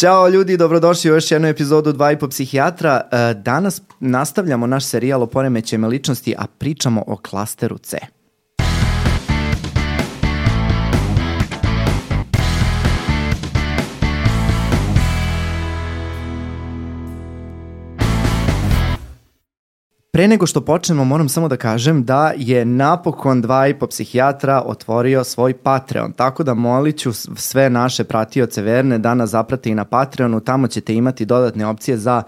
Ćao ljudi, dobrodošli u još jednu epizodu Dva i po psihijatra. E, danas nastavljamo naš serijal o poremećajima ličnosti, a pričamo o klasteru C. Pre nego što počnemo, moram samo da kažem da je napokon dva i po psihijatra otvorio svoj Patreon, tako da moliću sve naše pratioce verne da nas zaprate i na Patreonu, tamo ćete imati dodatne opcije za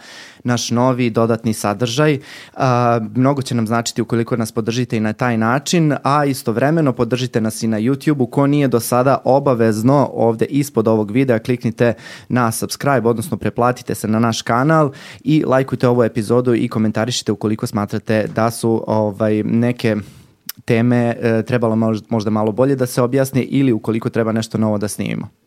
naš novi dodatni sadržaj. A, mnogo će nam značiti ukoliko nas podržite i na taj način, a istovremeno podržite nas i na YouTube-u. Ko nije do sada obavezno ovde ispod ovog videa kliknite na subscribe, odnosno preplatite se na naš kanal i lajkujte ovu epizodu i komentarišite ukoliko smatrate da su ovaj neke teme e, trebalo možda malo bolje da se objasne ili ukoliko treba nešto novo da snimimo.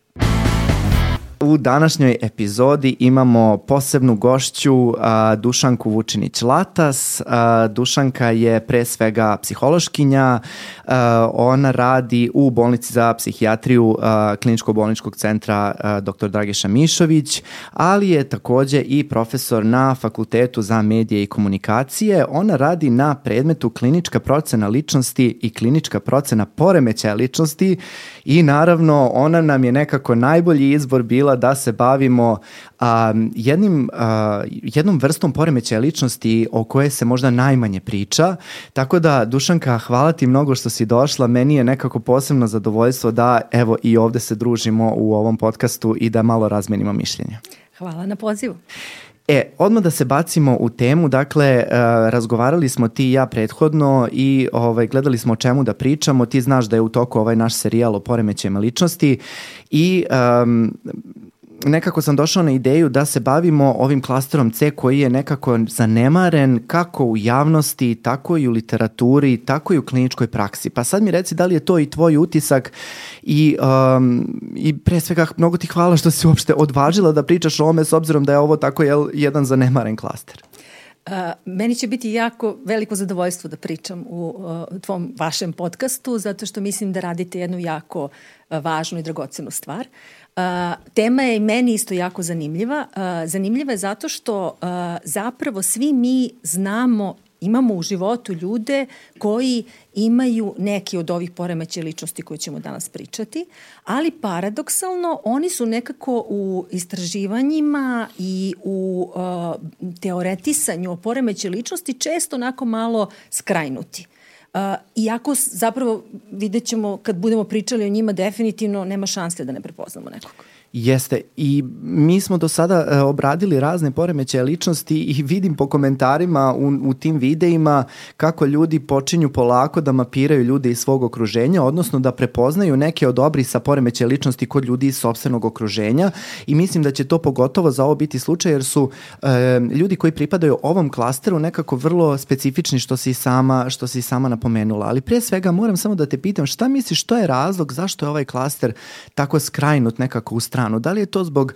U današnjoj epizodi imamo posebnu gošću a, Dušanku Vučinić-Latas. Dušanka je pre svega psihološkinja, a, ona radi u bolnici za psihijatriju kliničko-bolničkog centra a, dr. Drageša Mišović, ali je takođe i profesor na Fakultetu za medije i komunikacije. Ona radi na predmetu klinička procena ličnosti i klinička procena poremećaja ličnosti i naravno ona nam je nekako najbolji izbor bila da se bavimo a, jednim, a, jednom vrstom poremećaja ličnosti o koje se možda najmanje priča. Tako da, Dušanka, hvala ti mnogo što si došla. Meni je nekako posebno zadovoljstvo da evo i ovde se družimo u ovom podcastu i da malo razmenimo mišljenja. Hvala na pozivu. E, odmah da se bacimo u temu, dakle, uh, razgovarali smo ti i ja prethodno i ovaj, gledali smo o čemu da pričamo, ti znaš da je u toku ovaj naš serijal o poremećajima ličnosti i um, nekako sam došao na ideju da se bavimo ovim klasterom C koji je nekako zanemaren kako u javnosti, tako i u literaturi, tako i u kliničkoj praksi. Pa sad mi reci da li je to i tvoj utisak i, um, i pre svega mnogo ti hvala što si uopšte odvažila da pričaš o ome s obzirom da je ovo tako jel, jedan zanemaren klaster. Uh, meni će biti jako veliko zadovoljstvo da pričam u uh, tvom vašem podcastu zato što mislim da radite jednu jako uh, važnu i dragocenu stvar. Uh, tema je meni isto jako zanimljiva. Uh, zanimljiva je zato što uh, zapravo svi mi znamo imamo u životu ljude koji imaju neki od ovih poremeća ličnosti koje ćemo danas pričati, ali paradoksalno oni su nekako u istraživanjima i u uh, teoretisanju o poremeće ličnosti često onako malo skrajnuti. Uh, iako zapravo vidjet ćemo kad budemo pričali o njima definitivno nema šanse da ne prepoznamo nekog. Jeste i mi smo do sada e, obradili razne poremećaje ličnosti i vidim po komentarima u, u tim videima kako ljudi počinju polako da mapiraju ljude iz svog okruženja, odnosno da prepoznaju neke od obrisa poremećaja ličnosti kod ljudi iz sobstvenog okruženja i mislim da će to pogotovo za ovo biti slučaj jer su e, ljudi koji pripadaju ovom klasteru nekako vrlo specifični što si sama što si sama napomenula. Ali pre svega moram samo da te pitam šta misliš što je razlog zašto je ovaj klaster tako skrajnut nekako u stranu stranu. Da li je to zbog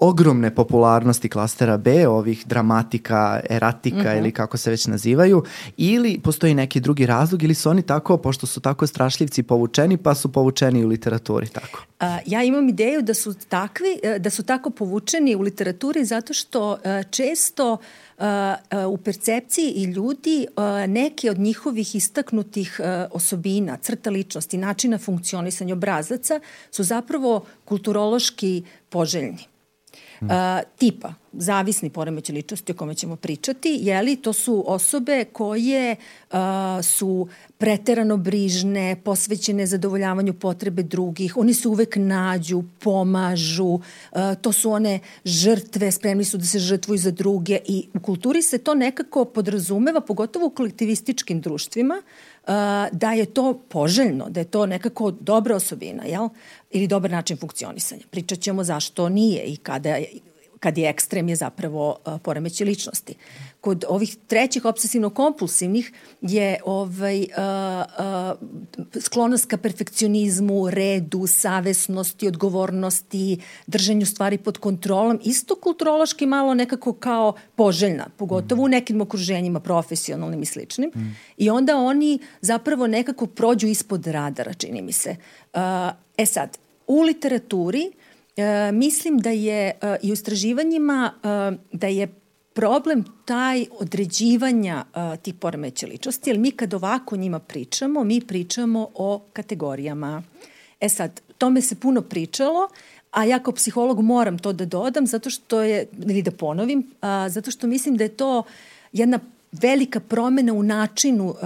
ogromne popularnosti klastera B, ovih dramatika, eratika mm -hmm. ili kako se već nazivaju, ili postoji neki drugi razlog ili su oni tako, pošto su tako strašljivci povučeni, pa su povučeni u literaturi tako? A, ja imam ideju da su takvi, e, da su tako povučeni u literaturi zato što e, često u percepciji ljudi neke od njihovih istaknutih osobina, crta ličnosti, načina funkcionisanja obrazaca su zapravo kulturološki poželjni. Uh, tipa, zavisni poremeć ličnosti o kome ćemo pričati, jeli, to su osobe koje uh, su preterano brižne, posvećene zadovoljavanju potrebe drugih, oni se uvek nađu, pomažu, uh, to su one žrtve, spremni su da se žrtvuju za druge i u kulturi se to nekako podrazumeva, pogotovo u kolektivističkim društvima, da je to poželjno, da je to nekako dobra osobina, jel? ili dobar način funkcionisanja. Pričat ćemo zašto nije i kada kad je ekstrem je zapravo uh, poremeće ličnosti. Kod ovih trećih obsesivno-kompulsivnih je ovaj, uh, uh, sklonost ka perfekcionizmu, redu, savesnosti, odgovornosti, držanju stvari pod kontrolom, isto kulturološki malo nekako kao poželjna, pogotovo mm. u nekim okruženjima profesionalnim i sličnim. Mm. I onda oni zapravo nekako prođu ispod radara, čini mi se. Uh, e sad, u literaturi e, mislim da je e, i u istraživanjima e, da je problem taj određivanja uh, tih poremeća ličnosti, jer mi kad ovako njima pričamo, mi pričamo o kategorijama. E sad, tome se puno pričalo, a ja kao psiholog moram to da dodam, zato što je, ili da ponovim, a, zato što mislim da je to jedna velika promena u načinu uh,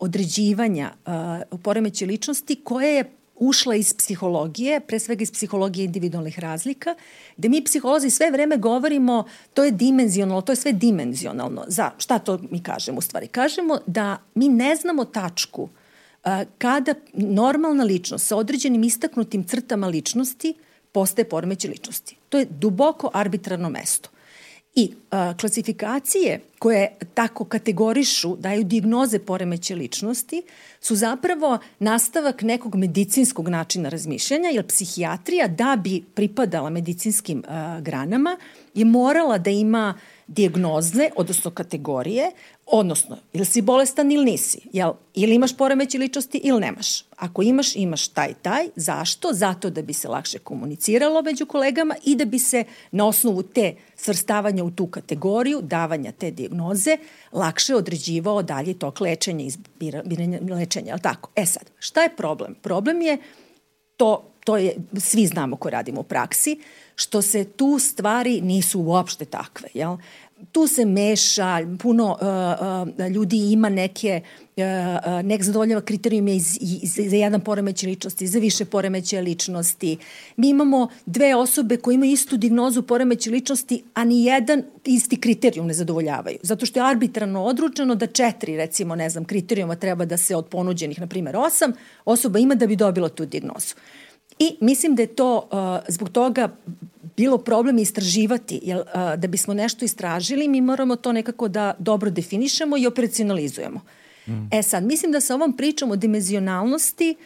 određivanja uh, poremeće ličnosti koja je ušla iz psihologije, pre svega iz psihologije individualnih razlika, gde mi psiholozi sve vreme govorimo to je dimenzionalno, to je sve dimenzionalno. Za, šta to mi kažemo u stvari? Kažemo da mi ne znamo tačku uh, kada normalna ličnost sa određenim istaknutim crtama ličnosti postaje poremeće ličnosti. To je duboko arbitrarno mesto. I a, klasifikacije koje tako kategorišu, daju diagnoze poremeće ličnosti, su zapravo nastavak nekog medicinskog načina razmišljanja, jer psihijatrija da bi pripadala medicinskim a, granama je morala da ima diagnoze, odnosno kategorije, odnosno ili si bolestan ili nisi, jel? ili imaš poremeće ličnosti ili nemaš. Ako imaš, imaš taj, taj. Zašto? Zato da bi se lakše komuniciralo među kolegama i da bi se na osnovu te svrstavanja u tu kategoriju, davanja te diagnoze, lakše određivao dalje tok lečenja, izbiranja lečenja, ali tako? E sad, šta je problem? Problem je to, to je, svi znamo ko radimo u praksi, što se tu stvari nisu uopšte takve, jel? tu se meša, puno uh, uh, ljudi ima neke, uh, uh, nek zadovoljava kriterijume iz, iz, za jedan poremeće ličnosti, za više poremeće ličnosti. Mi imamo dve osobe koje imaju istu dignozu poremeće ličnosti, a ni jedan isti kriterijum ne zadovoljavaju. Zato što je arbitrarno odručeno da četiri, recimo, ne znam, kriterijuma treba da se od ponuđenih, na primjer, osam, osoba ima da bi dobila tu dignozu. I mislim da je to uh, zbog toga bilo problem istraživati, jer a, da bismo nešto istražili, mi moramo to nekako da dobro definišemo i operacionalizujemo. Mm. E sad, mislim da sa ovom pričom o dimenzionalnosti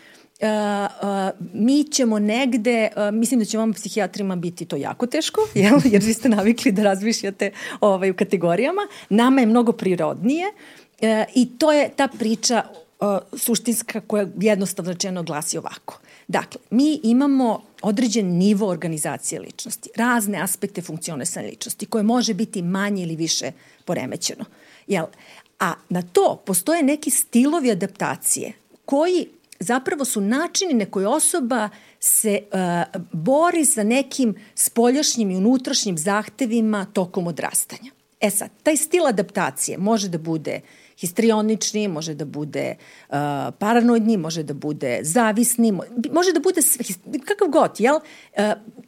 Uh, uh, mi ćemo negde, uh, mislim da će vam psihijatrima biti to jako teško, jel? jer vi ste navikli da razmišljate ovaj, u kategorijama. Nama je mnogo prirodnije uh, i to je ta priča uh, suštinska koja jednostavno rečeno glasi ovako. Dakle, mi imamo određen nivo organizacije ličnosti, razne aspekte funkcionisanja ličnosti koje može biti manje ili više poremećeno. Jel? A na to postoje neki stilovi adaptacije koji zapravo su načini na koje osoba se uh, bori sa nekim spoljašnjim i unutrašnjim zahtevima tokom odrastanja. E sad, taj stil adaptacije može da bude histrionični, može da bude uh, paranoidni, može da bude zavisni, može da bude sve, kakav god, jel? Uh,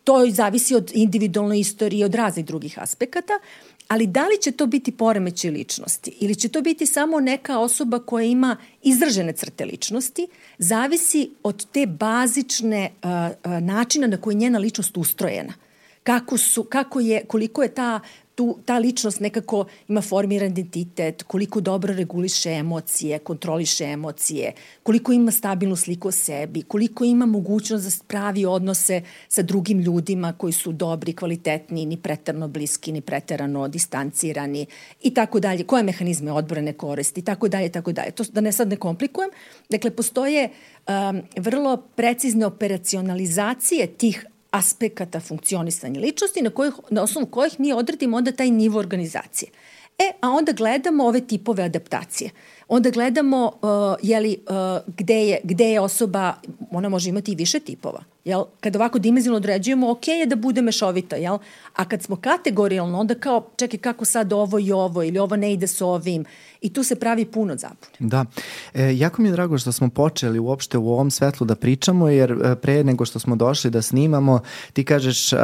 to zavisi od individualne istorije, od raznih drugih aspekata, ali da li će to biti poremeće ličnosti ili će to biti samo neka osoba koja ima izražene crte ličnosti, zavisi od te bazične uh, uh, načina na koji je njena ličnost ustrojena kako su, kako je, koliko je ta tu, ta ličnost nekako ima formiran identitet, koliko dobro reguliše emocije, kontroliše emocije, koliko ima stabilnu sliku o sebi, koliko ima mogućnost da pravi odnose sa drugim ljudima koji su dobri, kvalitetni, ni preterno bliski, ni preterano distancirani i tako dalje, koje mehanizme odbrane koristi i tako dalje, tako dalje. To da ne sad ne komplikujem. Dakle, postoje um, vrlo precizne operacionalizacije tih aspekata funkcionisanja ličnosti na, kojih, na osnovu kojih mi odredimo onda taj nivo organizacije. E, a onda gledamo ove tipove adaptacije. Onda gledamo uh, jeli, uh, gde, je, gde je osoba, ona može imati i više tipova. Jel? Kad ovako dimenzionalno određujemo, ok je da bude mešovita, jel? A kad smo kategorijalno, onda kao, čekaj, kako sad ovo i ovo, ili ovo ne ide s ovim, i tu se pravi puno zabune. Da. E, jako mi je drago što smo počeli uopšte u ovom svetlu da pričamo, jer e, pre nego što smo došli da snimamo, ti kažeš a,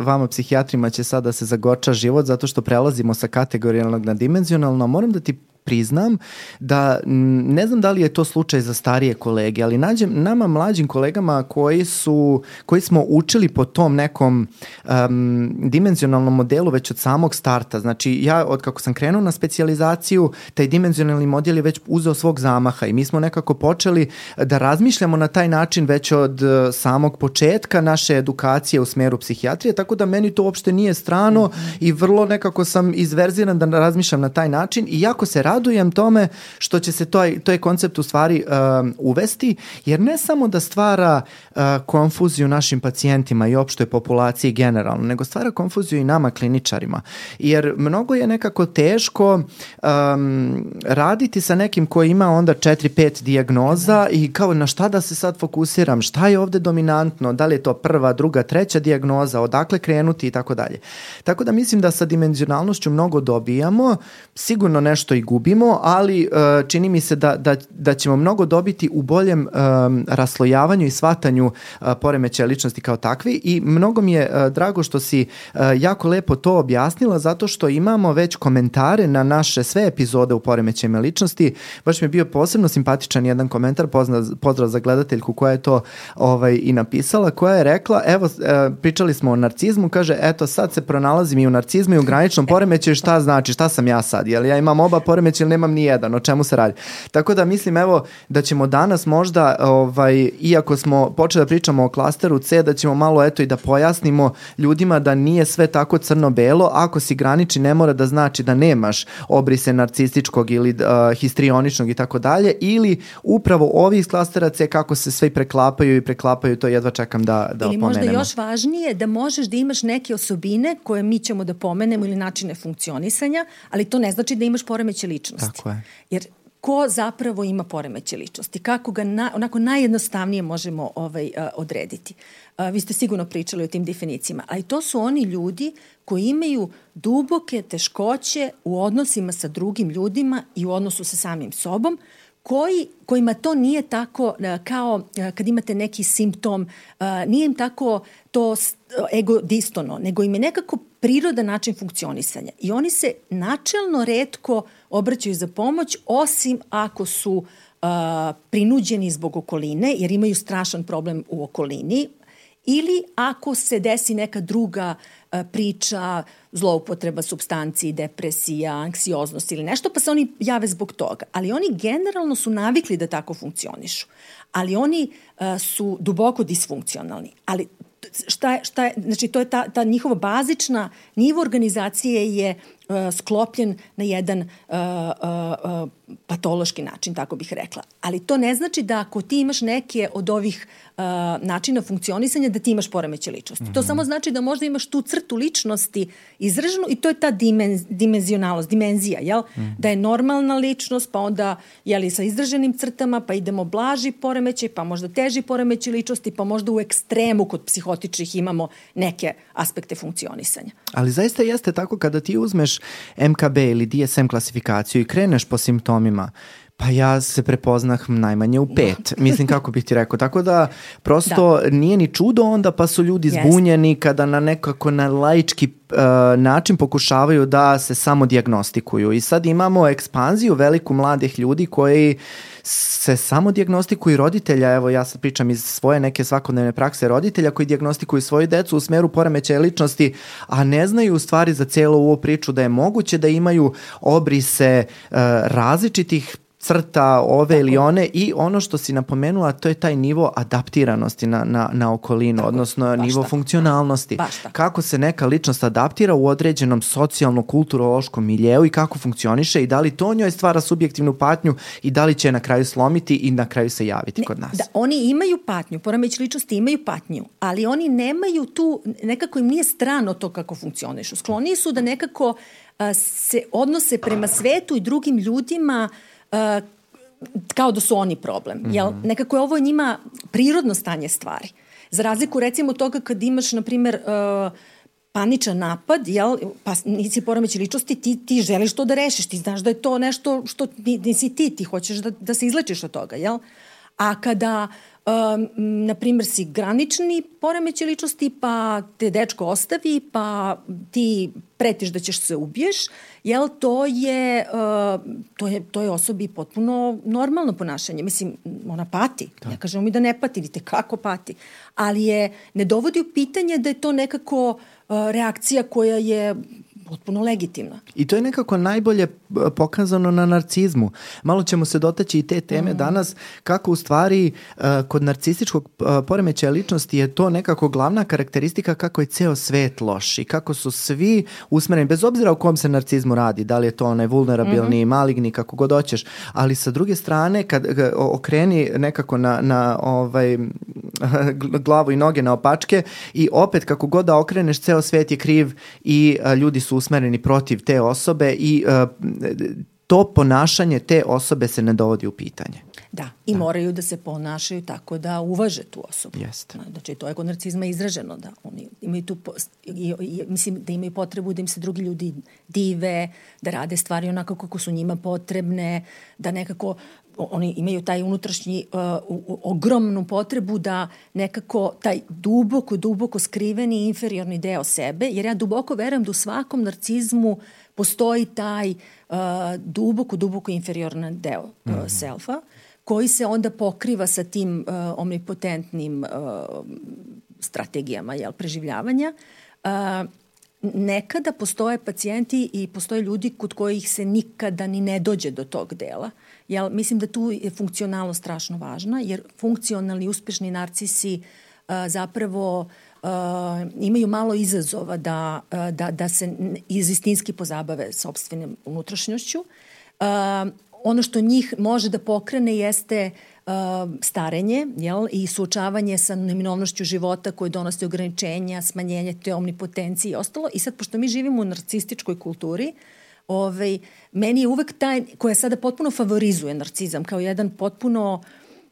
vama psihijatrima će sad da se zagorča život zato što prelazimo sa kategorijalnog na dimenzionalno. Moram da ti priznam da ne znam da li je to slučaj za starije kolege, ali nađem nama mlađim kolegama koji su koji smo učili po tom nekom um, dimenzionalnom modelu već od samog starta. Znači ja od kako sam krenuo na specijalizaciju, taj dimenzionalni model je već uzeo svog zamaha i mi smo nekako počeli da razmišljamo na taj način već od uh, samog početka naše edukacije u smeru psihijatrije, tako da meni to uopšte nije strano mm -hmm. i vrlo nekako sam izverziran da razmišljam na taj način i jako se radujem tome što će se to je koncept u stvari um, uvesti, jer ne samo da stvara uh, konfuziju našim pacijentima i opštoj populaciji generalno, nego stvara konfuziju i nama kliničarima. Jer mnogo je nekako teško um, raditi sa nekim ko ima onda 4-5 dijagnoza i kao na šta da se sad fokusiram, šta je ovde dominantno, da li je to prva, druga, treća dijagnoza, odakle krenuti i tako dalje. Tako da mislim da sa dimenzionalnošću mnogo dobijamo, sigurno nešto i gubimo, ali uh, čini mi se da, da, da ćemo mnogo dobiti u boljem um, raslojavanju i svatanju uh, poremećaja ličnosti kao takvi i mnogo mi je uh, drago što si uh, jako lepo to objasnila zato što imamo već komentare na naše sve epizode u poremećajima ličnosti. Baš mi je bio posebno simpatičan jedan komentar, pozdrav, pozdrav za gledateljku koja je to ovaj, i napisala, koja je rekla, evo, uh, pričali smo o narcizmu, kaže, eto, sad se pronalazim i u narcizmu i u graničnom poremećaju, šta znači, šta sam ja sad, jel ja imam oba poremeća ili nemam ni jedan, o čemu se radi. Tako da mislim, evo, da ćemo danas možda, ovaj, iako smo počeli da pričamo o klasteru C, da ćemo malo, eto, i da pojasnimo ljudima da nije sve tako crno-belo, ako si graniči ne mora da znači da nemaš obrise narcističkog ili uh, histrioničnog i tako dalje, ili upravo ovi iz klastera C kako se sve preklapaju i preklapaju, to jedva čekam da, da ili opomenemo. Ili možda još važnije da možeš da imaš neke osobine koje mi ćemo da pomenemo ili načine funkcionisanja, ali to ne znači da imaš poremeće ličnosti. Tako je. Jer ko zapravo ima poremeće ličnosti, kako ga na, onako najjednostavnije možemo ovaj, uh, odrediti. Uh, vi ste sigurno pričali o tim definicijama, ali to su oni ljudi koji imaju duboke teškoće u odnosima sa drugim ljudima i u odnosu sa samim sobom, koji, kojima to nije tako kao kad imate neki simptom, nije im tako to ego distono, nego im je nekako prirodan način funkcionisanja. I oni se načelno redko obraćaju za pomoć, osim ako su uh, prinuđeni zbog okoline, jer imaju strašan problem u okolini, ili ako se desi neka druga uh, priča, zloupotreba substanciji, depresija, anksioznost ili nešto, pa se oni jave zbog toga. Ali oni generalno su navikli da tako funkcionišu. Ali oni uh, su duboko disfunkcionalni. Ali šta je, šta je, znači to je ta, ta njihova bazična nivo organizacije je sklopljen na jedan uh, uh, patološki način, tako bih rekla. Ali to ne znači da ako ti imaš neke od ovih uh, načina funkcionisanja, da ti imaš poremeće ličnosti. Mm -hmm. To mhm. samo znači da možda imaš tu crtu ličnosti izraženu i to je ta dimenz, dimenzionalnost, dimenzija, jel? Mm -hmm. Da je normalna ličnost, pa onda, jeli, sa izraženim crtama, pa idemo blaži poremećaj, pa možda teži poremeće ličnosti, pa možda u ekstremu kod psihotičnih imamo neke aspekte funkcionisanja. Ali zaista jeste tako kada ti uzmeš MKB ili DSM klasifikaciju i kreneš po simptomima, Pa ja se prepoznah najmanje u pet. Mislim kako bih ti rekao. Tako da prosto da. nije ni čudo onda pa su ljudi zbunjeni kada na nekako na laički uh, način pokušavaju da se samo diagnostikuju. I sad imamo ekspanziju veliku mladih ljudi koji se samo diagnostikuju roditelja, evo ja sad pričam iz svoje neke svakodnevne prakse roditelja koji diagnostikuju svoju decu u smeru poremećaja ličnosti, a ne znaju u stvari za celu ovu priču da je moguće da imaju obrise uh, različitih crta ove Tako. ili one i ono što si napomenula to je taj nivo adaptiranosti na, na, na okolinu, Tako. odnosno Baš nivo tako. funkcionalnosti. Kako se neka ličnost adaptira u određenom socijalno-kulturološkom miljeu i kako funkcioniše i da li to njoj stvara subjektivnu patnju i da li će na kraju slomiti i na kraju se javiti ne, kod nas. Da, oni imaju patnju, poremeć ličnosti imaju patnju, ali oni nemaju tu, nekako im nije strano to kako funkcionišu. Skloni su da nekako a, se odnose prema svetu i drugim ljudima uh, uh, kao da su oni problem. Mm -hmm. Jel? Nekako je ovo njima prirodno stanje stvari. Za razliku recimo toga kad imaš, na primer, uh, paničan napad, jel, pa nisi poremeći ličnosti, ti, ti želiš to da rešiš, ti znaš da je to nešto što nisi ti, ti hoćeš da, da se izlečiš od toga, jel? A kada uh, um, na primjer, si granični poremeće ličnosti, pa te dečko ostavi, pa ti pretiš da ćeš se ubiješ, jel, to je, uh, to je, to je osobi potpuno normalno ponašanje. Mislim, ona pati. Da. Ne kažemo mi da ne pati, vidite kako pati. Ali je, ne dovodi u pitanje da je to nekako uh, reakcija koja je potpuno legitimna. I to je nekako najbolje pokazano na narcizmu. Malo ćemo se dotaći i te teme mm. danas, kako u stvari uh, kod narcističkog uh, poremećaja ličnosti je to nekako glavna karakteristika kako je ceo svet loš i kako su svi usmereni, bez obzira o kom se narcizmu radi, da li je to onaj vulnerabilni, mm -hmm. maligni, kako god hoćeš, ali sa druge strane, kad okreni nekako na, na ovaj, glavu i noge na opačke i opet kako god da okreneš, ceo svet je kriv i uh, ljudi su usmereni protiv te osobe i uh, to ponašanje te osobe se ne dovodi u pitanje. Da, i da. moraju da se ponašaju tako da uvaže tu osobu. Jeste. Znači, to je kod narcizma izraženo, da oni imaju tu, i, i, mislim da imaju potrebu da im se drugi ljudi dive, da rade stvari onako kako su njima potrebne, da nekako oni imaju taj unutrašnji uh, ogromnu potrebu da nekako taj duboko, duboko skriveni inferiorni deo sebe, jer ja duboko verujem da u svakom narcizmu postoji taj uh, duboko, duboko inferiorni deo uh, mm -hmm. selfa, koji se onda pokriva sa tim uh, omnipotentnim uh, strategijama jel, preživljavanja. Uh, nekada postoje pacijenti i postoje ljudi kod kojih se nikada ni ne dođe do tog dela. Jel, mislim da tu je funkcionalno strašno važna, jer funkcionalni uspešni narcisi uh, zapravo uh, imaju malo izazova da, uh, da, da se izistinski pozabave sobstvenim unutrašnjošću. Uh, ono što njih može da pokrene jeste uh, starenje jel, i suočavanje sa neminovnošću života koje donosi ograničenja, smanjenje te omnipotencije i ostalo. I sad, pošto mi živimo u narcističkoj kulturi, ovaj, meni je uvek taj, koja sada potpuno favorizuje narcizam kao jedan potpuno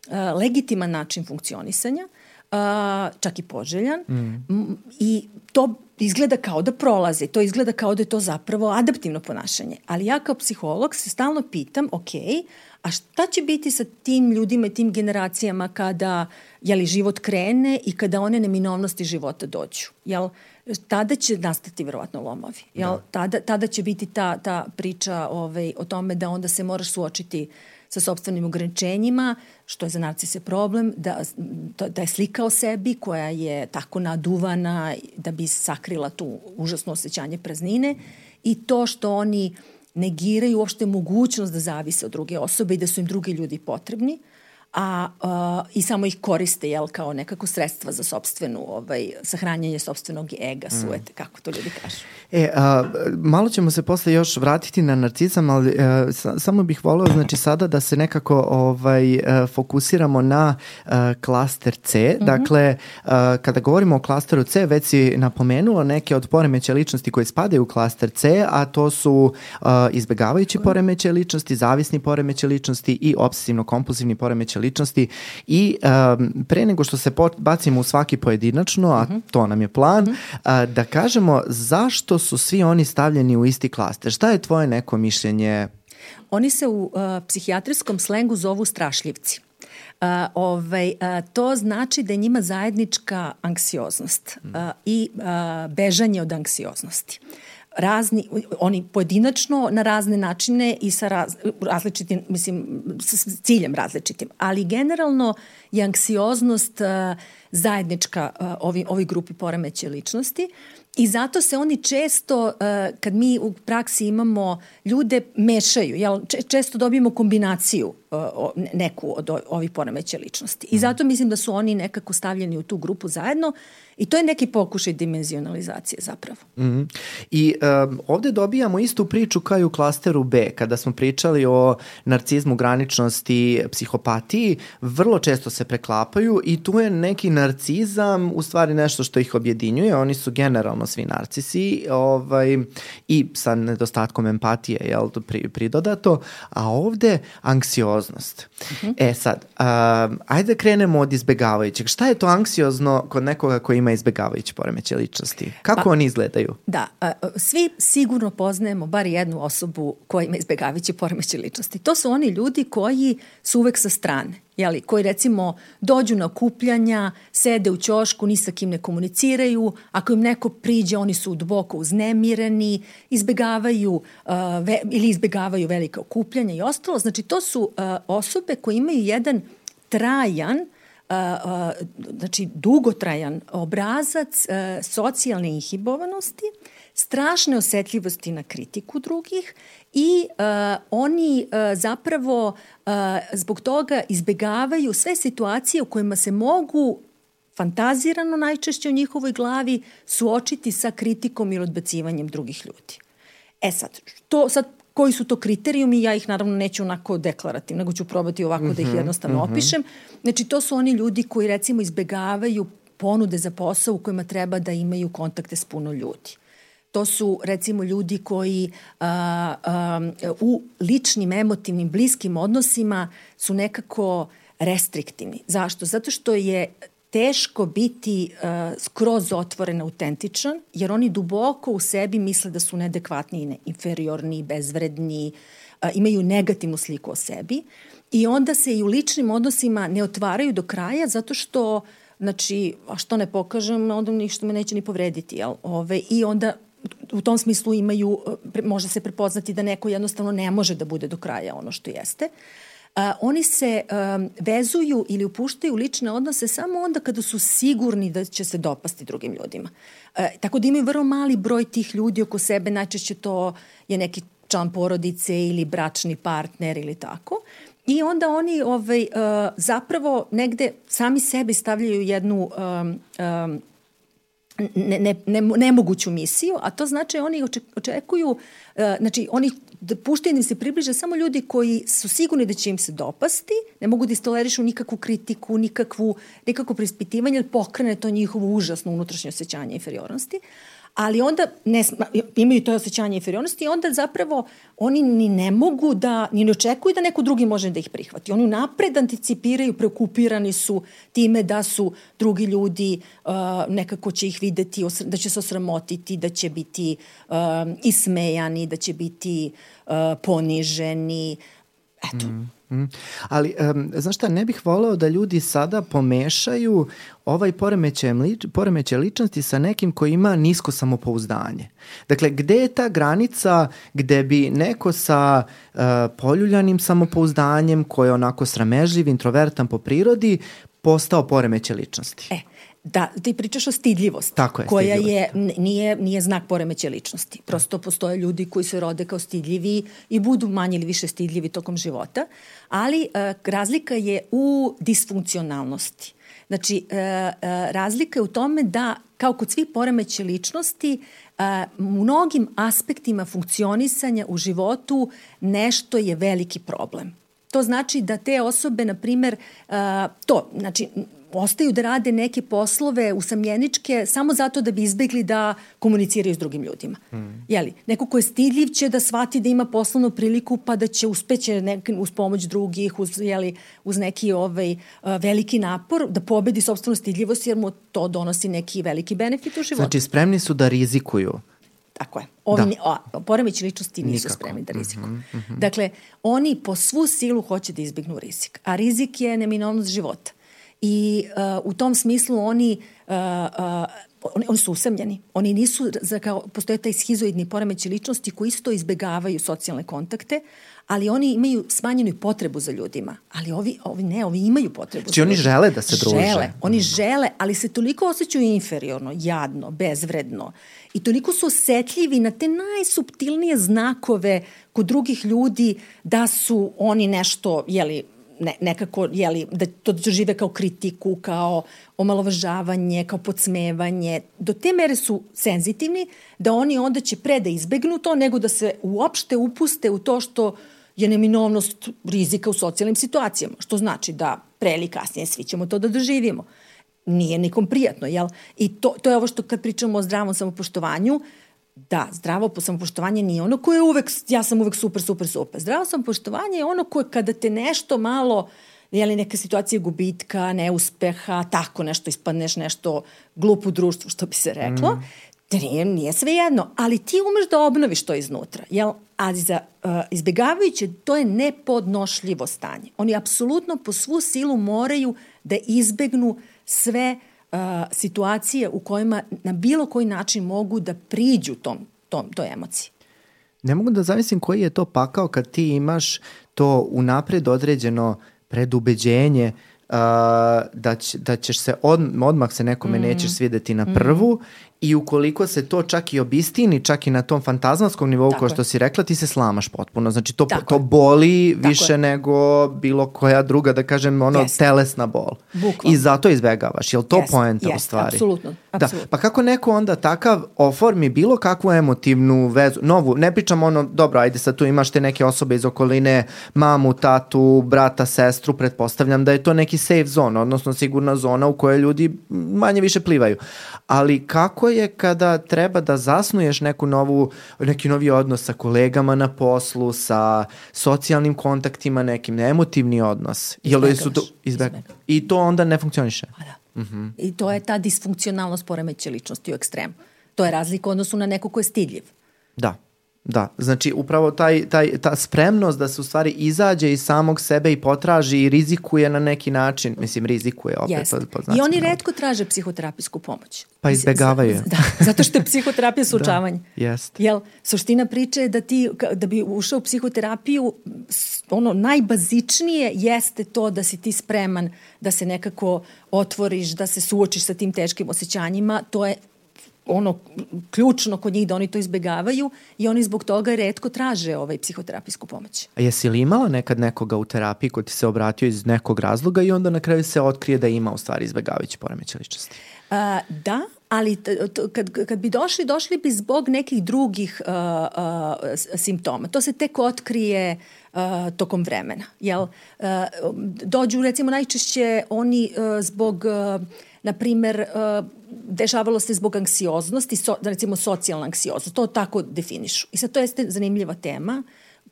uh, legitiman način funkcionisanja, uh, čak i poželjan. Mm. I to izgleda kao da prolazi, to izgleda kao da je to zapravo adaptivno ponašanje. Ali ja kao psiholog se stalno pitam, ok, a šta će biti sa tim ljudima i tim generacijama kada jeli, život krene i kada one neminovnosti života dođu? Jel, tada će nastati verovatno lomovi. Jel, da. tada, tada će biti ta, ta priča ovaj, o tome da onda se moraš suočiti sa sobstvenim ograničenjima, što je za narcise problem, da, da je slika o sebi koja je tako naduvana da bi sakrila tu užasno osjećanje praznine i to što oni negiraju uopšte mogućnost da zavise od druge osobe i da su im drugi ljudi potrebni, a uh, i samo ih koriste jel, kao nekako sredstva za sobstvenu, ovaj, sahranjanje sobstvenog ega, mm. suete, kako to ljudi kažu. E, a, malo ćemo se posle još vratiti na narcizam, ali a, e, sa, samo bih voleo znači sada da se nekako ovaj a, e, fokusiramo na a, klaster C. Mm -hmm. Dakle, a, kada govorimo o klasteru C, već si napomenuo neke od poremeća ličnosti koje spadaju u klaster C, a to su a, izbegavajući poremeće ličnosti, zavisni poremeće ličnosti i obsesivno-kompulsivni poremeće ličnosti i um, pre nego što se bacimo u svaki pojedinačno, a uh mhm. -huh. to nam je plan, uh -huh. uh, da kažemo zašto su svi oni stavljeni u isti klaster. Šta je tvoje neko mišljenje? Oni se u uh, psihijatrijskom slengu zovu strašljivci. Uh, ovaj, uh, to znači da je njima zajednička anksioznost uh, i uh, bežanje od anksioznosti. Uh, razni, oni pojedinačno na razne načine i sa raz, različitim, mislim, s ciljem različitim, ali generalno je anksioznost uh, zajednička uh, ovi, ovi grupi poremeće ličnosti i zato se oni često, uh, kad mi u praksi imamo ljude, mešaju, jel, često dobijemo kombinaciju uh, neku od ovih poremeće ličnosti. I mhm. zato mislim da su oni nekako stavljeni u tu grupu zajedno I to je neki pokušaj dimenzionalizacije zapravo. Mm -hmm. I um, ovde dobijamo istu priču kao i u klasteru B, kada smo pričali o narcizmu, graničnosti, psihopatiji, vrlo često se preklapaju i tu je neki narcizam u stvari nešto što ih objedinjuje, oni su generalno svi narcisi ovaj, i sa nedostatkom empatije, jel, pri, pridodato, a ovde anksioznost. Mm -hmm. E sad, um, ajde krenemo od izbegavajućeg. Šta je to anksiozno kod nekoga koji ima izbegavajući poremeće ličnosti? Kako pa, oni izgledaju? Da, svi sigurno poznajemo bar jednu osobu koja ima izbegavajući poremeće ličnosti. To su oni ljudi koji su uvek sa strane jeli, koji recimo dođu na okupljanja, sede u ćošku, ni sa kim ne komuniciraju, ako im neko priđe, oni su duboko uznemireni, izbegavaju uh, ve, ili izbegavaju velike okupljanja i ostalo. Znači, to su uh, osobe koje imaju jedan trajan uh, znači dugotrajan obrazac socijalne inhibovanosti, strašne osetljivosti na kritiku drugih i oni zapravo zbog toga izbegavaju sve situacije u kojima se mogu fantazirano najčešće u njihovoj glavi suočiti sa kritikom ili odbacivanjem drugih ljudi. E sad, to sad koji su to kriterijumi, ja ih naravno neću onako deklarativno, nego ću probati ovako mm -hmm, da ih mhm, jednostavno mm -hmm. opišem. Znači, to su oni ljudi koji recimo izbegavaju ponude za posao u kojima treba da imaju kontakte s puno ljudi. To su recimo ljudi koji a, a, u ličnim, emotivnim, bliskim odnosima su nekako restriktivni. Zašto? Zato što je teško biti uh, skroz otvoren, autentičan, jer oni duboko u sebi misle da su neadekvatni, inferiorni, bezvredni, uh, imaju negativnu sliku o sebi i onda se i u ličnim odnosima ne otvaraju do kraja zato što znači, a što ne pokažem, onda ništa me neće ni povrediti, jel? Ove, I onda u tom smislu imaju, može se prepoznati da neko jednostavno ne može da bude do kraja ono što jeste. A, oni se vezuju ili upuštaju lične odnose samo onda kada su sigurni da će se dopasti drugim ljudima. E, tako da imaju vrlo mali broj tih ljudi oko sebe, najčešće to je neki član porodice ili bračni partner ili tako. I onda oni ovaj, zapravo negde sami sebi stavljaju jednu um, um, ne, ne, ne, nemoguću misiju, a to znači oni očekuju, e, znači oni puštaju im se približe samo ljudi koji su sigurni da će im se dopasti, ne mogu da istolerišu nikakvu kritiku, nikakvu, nikakvo prispitivanje, pokrene to njihovo užasno unutrašnje osjećanje inferiornosti ali onda ne, imaju to osjećanje inferiornosti i onda zapravo oni ni ne mogu da, ni ne očekuju da neko drugi može da ih prihvati. Oni napred anticipiraju, preokupirani su time da su drugi ljudi, uh, nekako će ih videti, da će se osramotiti, da će biti uh, ismejani, da će biti uh, poniženi. Eto, mm Mm. Ali, um, znaš šta, ne bih voleo da ljudi sada pomešaju ovaj poremećaj, lič, poremećaj ličnosti sa nekim koji ima nisko samopouzdanje. Dakle, gde je ta granica gde bi neko sa uh, poljuljanim samopouzdanjem, koji je onako sramežljiv, introvertan po prirodi, postao poremećaj ličnosti? E, Da, ti pričaš o stidljivosti, Tako je, koja je, nije, nije znak poremeće ličnosti. Prosto postoje ljudi koji se rode kao stidljivi i budu manje ili više stidljivi tokom života, ali uh, razlika je u disfunkcionalnosti. Znači, uh, uh, razlika je u tome da, kao kod svih poremeće ličnosti, uh, mnogim aspektima funkcionisanja u životu nešto je veliki problem. To znači da te osobe, na primer, uh, to, znači, ostaju da rade neke poslove usamljeničke samo zato da bi izbegli da komuniciraju s drugim ljudima. Mm. Jeli, neko ko je stidljiv će da shvati da ima poslovnu priliku pa da će uspeće nek, uz pomoć drugih, uz, jeli, uz neki ovaj, veliki napor da pobedi sobstvenu stidljivost jer mu to donosi neki veliki benefit u životu. Znači spremni su da rizikuju Tako je. Ovi, da. o, poremeći ličnosti nisu Nikako. spremni da rizikuju. Mm -hmm, mm -hmm. Dakle, oni po svu silu hoće da izbignu rizik. A rizik je neminovnost života i uh, u tom smislu oni uh, uh, oni, oni su usamljeni. Oni nisu, za kao, postoje taj schizoidni poremeći ličnosti koji isto izbegavaju socijalne kontakte, ali oni imaju smanjenu potrebu za ljudima. Ali ovi, ovi ne, ovi imaju potrebu. Znači oni žele da se druže. Žele, oni mm. žele, ali se toliko osjećaju inferiorno, jadno, bezvredno. I toliko su osetljivi na te najsubtilnije znakove kod drugih ljudi da su oni nešto, jeli, ne, nekako, jeli, da to dožive kao kritiku, kao omalovažavanje, kao podsmevanje. Do te mere su senzitivni da oni onda će pre da izbegnu to nego da se uopšte upuste u to što je neminovnost rizika u socijalnim situacijama, što znači da pre ili kasnije svi ćemo to da doživimo. Nije nikom prijatno, jel? I to, to je ovo što kad pričamo o zdravom samopoštovanju, uh, Da, zdravo samopoštovanje nije ono koje je uvek, ja sam uvek super, super, super. Zdravo samopoštovanje je ono koje kada te nešto malo, li neka situacija gubitka, neuspeha, tako nešto ispadneš, nešto glupo u društvu, što bi se reklo, mm. nije, nije sve jedno, ali ti umeš da obnoviš to iznutra, jel? Ali za uh, izbjegavajuće, to je nepodnošljivo stanje. Oni apsolutno po svu silu moraju da izbegnu sve uh, situacije u kojima na bilo koji način mogu da priđu tom, tom, toj emociji. Ne mogu da zamislim koji je to pakao kad ti imaš to unapred određeno predubeđenje uh, da, će, da ćeš se od, odmah se nekome mm. nećeš svideti na prvu mm. I ukoliko se to čak i obistini, čak i na tom fantazmatskom nivou, kao što si rekla, ti se slamaš potpuno. Znači to, to boli Tako više je. nego bilo koja druga, da kažem, ono, yes. telesna bol. Bukval. I zato izbegavaš. Je li to yes. poenta yes. u stvari? Apsolutno. Da. Pa kako neko onda takav oformi bilo kakvu emotivnu vezu, novu, ne pričam ono, dobro, ajde sad tu imaš te neke osobe iz okoline, mamu, tatu, brata, sestru, pretpostavljam da je to neki safe zone, odnosno sigurna zona u kojoj ljudi manje više plivaju. Ali kako je kada treba da zasnuješ neku novu, neki novi odnos sa kolegama na poslu, sa socijalnim kontaktima, nekim emotivni odnos? Izbegavaš. Su to, izbeg... I to onda ne funkcioniše? Pa da. -huh. I to je ta disfunkcionalnost poremeće ličnosti u ekstremu. To je razlika odnosu na neko ko je stidljiv. Da. Da, znači upravo taj, taj, ta spremnost da se u stvari izađe iz samog sebe i potraži i rizikuje na neki način, mislim rizikuje opet Jest. pod, pod I oni redko traže psihoterapijsku pomoć. Pa izbegavaju. Da, zato što je psihoterapija sučavanje. da, jest. Jel, suština priče je da ti, da bi ušao u psihoterapiju, ono najbazičnije jeste to da si ti spreman da se nekako otvoriš, da se suočiš sa tim teškim osjećanjima, to je ono ključno kod njih da oni to izbegavaju i oni zbog toga redko traže ovaj psihoterapijsku pomoć. A jesi li imala nekad nekoga u terapiji ko ti se obratio iz nekog razloga i onda na kraju se otkrije da ima u stvari izbegavajući poremeće ličnosti? A, da, ali kad, kad bi došli, došli bi zbog nekih drugih uh, uh, simptoma. To se tek otkrije uh, tokom vremena. Jel? Uh, dođu recimo najčešće oni uh, zbog uh, na primer, uh, dešavalo se zbog anksioznosti, so, recimo socijalna anksioznost, to tako definišu. I sad to jeste zanimljiva tema,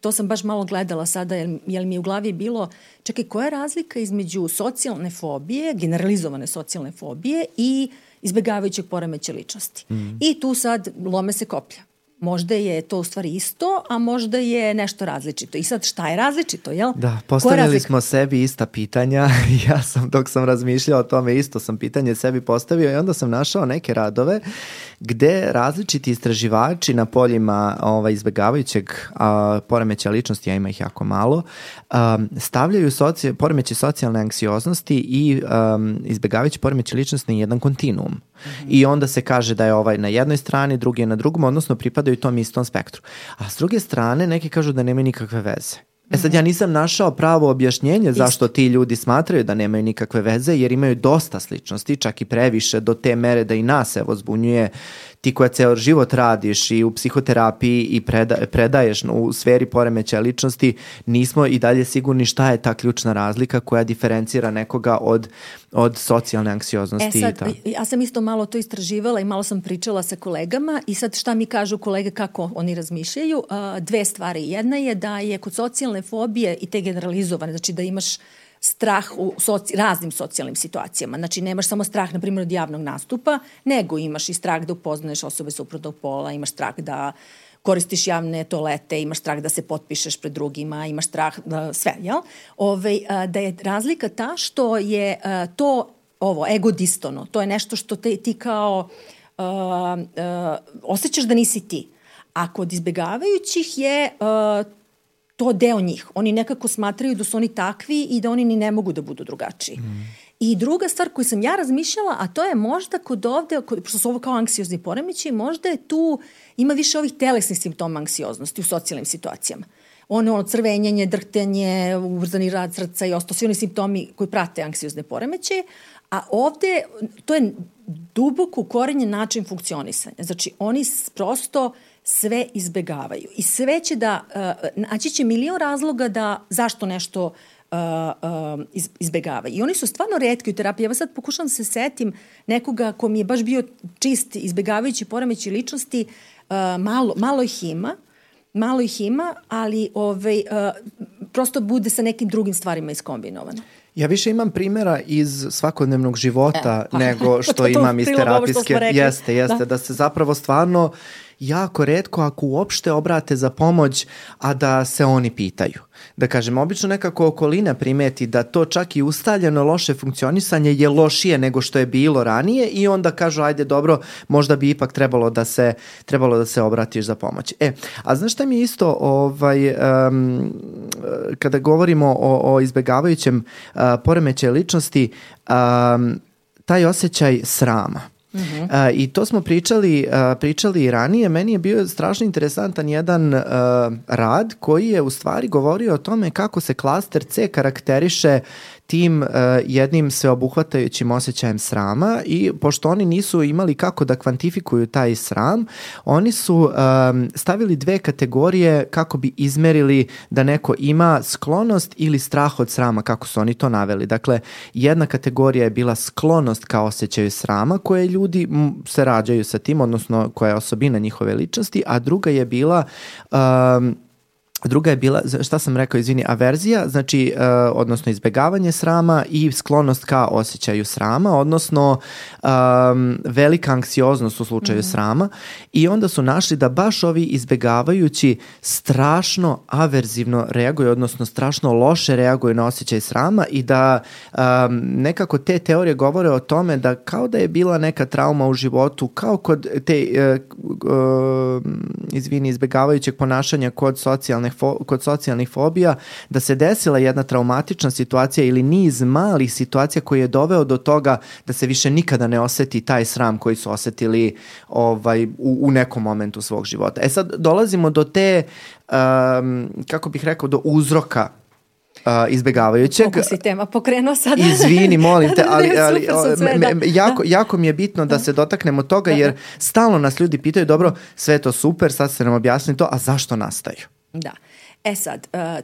to sam baš malo gledala sada, jer, jer mi je u glavi bilo, čekaj, koja je razlika između socijalne fobije, generalizovane socijalne fobije i izbegavajućeg poremeća ličnosti. Mm. I tu sad lome se koplja. Možda je to u stvari isto, a možda je nešto različito. I sad šta je različito, jel? Da, postavili smo sebi ista pitanja. ja sam, dok sam razmišljao o tome, isto sam pitanje sebi postavio i onda sam našao neke radove gde različiti istraživači na poljima ovaj, izbegavajućeg a, poremeća ličnosti, ja ima ih jako malo, a, stavljaju soci, poremeće socijalne anksioznosti i a, izbegavajući poremeće ličnosti na jedan kontinuum. Mm -hmm. I onda se kaže da je ovaj na jednoj strani, drugi je na drugom, odnosno pripadaju tom istom spektru. A s druge strane, neki kažu da nema nikakve veze. E sad ja nisam našao pravo objašnjenje zašto ti ljudi smatraju da nemaju nikakve veze jer imaju dosta sličnosti, čak i previše do te mere da i nas evo zbunjuje ti koja ceo život radiš i u psihoterapiji i preda, predaješ u sferi poremeća ličnosti, nismo i dalje sigurni šta je ta ključna razlika koja diferencira nekoga od, od socijalne anksioznosti. E sad, i ja sam isto malo to istraživala i malo sam pričala sa kolegama i sad šta mi kažu kolege kako oni razmišljaju. Dve stvari. Jedna je da je kod socijalne fobije i te generalizovane, znači da imaš strah u soci, raznim socijalnim situacijama. Znači, nemaš samo strah, na primjer, od javnog nastupa, nego imaš i strah da upoznaješ osobe suprotnog pola, imaš strah da koristiš javne toalete, imaš strah da se potpišeš pred drugima, imaš strah da sve, jel? Ove, da je razlika ta što je to ovo, ego distono, to je nešto što te, ti kao uh, uh, osjećaš da nisi ti. A kod izbegavajućih je uh, to deo njih. Oni nekako smatraju da su oni takvi i da oni ni ne mogu da budu drugačiji. Mm. I druga stvar koju sam ja razmišljala, a to je možda kod ovde, kod, pošto su ovo kao anksiozni poremeći, možda je tu, ima više ovih telesnih simptoma anksioznosti u socijalnim situacijama. Ono, ono crvenjanje, drhtenje, ubrzani rad srca i ostalo, svi oni simptomi koji prate anksiozne poremeće, a ovde to je duboko ukorenjen način funkcionisanja. Znači, oni prosto sve izbegavaju. I sve će da, uh, naći će milion razloga da zašto nešto uh, uh, izbegava. I oni su stvarno redki u terapiji. Ja sad pokušam da se setim nekoga ko mi je baš bio čist izbegavajući poremeći ličnosti, uh, malo, malo ih ima, malo ih ima, ali ovaj, uh, prosto bude sa nekim drugim stvarima iskombinovano. Ja više imam primjera iz svakodnevnog života e, pa. nego što imam iz terapijske. Jeste, jeste, da. da se zapravo stvarno jako redko ako uopšte obrate za pomoć, a da se oni pitaju. Da kažem, obično nekako okolina primeti da to čak i ustaljeno loše funkcionisanje je lošije nego što je bilo ranije i onda kažu ajde dobro, možda bi ipak trebalo da se trebalo da se obratiš za pomoć. E, a znaš šta mi isto ovaj um, kada govorimo o, o izbegavajućem uh, poremećaju ličnosti, um, taj osjećaj srama. Uh -huh. uh, I to smo pričali, uh, pričali i ranije. Meni je bio strašno interesantan jedan uh, rad koji je u stvari govorio o tome kako se klaster C karakteriše tim uh, jednim sveobuhvatajućim osjećajem srama i pošto oni nisu imali kako da kvantifikuju taj sram, oni su um, stavili dve kategorije kako bi izmerili da neko ima sklonost ili strah od srama, kako su oni to naveli. Dakle, jedna kategorija je bila sklonost ka osjećaju srama, koje ljudi se rađaju sa tim, odnosno koja je osobina njihove ličnosti, a druga je bila um, Druga je bila, šta sam rekao, izvini, averzija, znači, uh, odnosno izbegavanje srama i sklonost ka osjećaju srama, odnosno um, velika anksioznost u slučaju mm -hmm. srama i onda su našli da baš ovi izbegavajući strašno averzivno reaguju, odnosno strašno loše reaguju na osjećaj srama i da um, nekako te teorije govore o tome da kao da je bila neka trauma u životu, kao kod te, uh, uh, izvini, izbegavajućeg ponašanja kod socijalne socijalnih, fo, kod socijalnih fobija da se desila jedna traumatična situacija ili niz malih situacija koji je doveo do toga da se više nikada ne oseti taj sram koji su osetili ovaj, u, u nekom momentu svog života. E sad dolazimo do te, um, kako bih rekao, do uzroka uh, izbegavajućeg. Kako si tema pokrenuo sada? Izvini, molim te, ali, ali sve, me, me, jako, jako mi je bitno da, da se dotaknemo toga, jer stalno nas ljudi pitaju, dobro, sve to super, sad se nam objasni to, a zašto nastaju? Da. E sad, ra,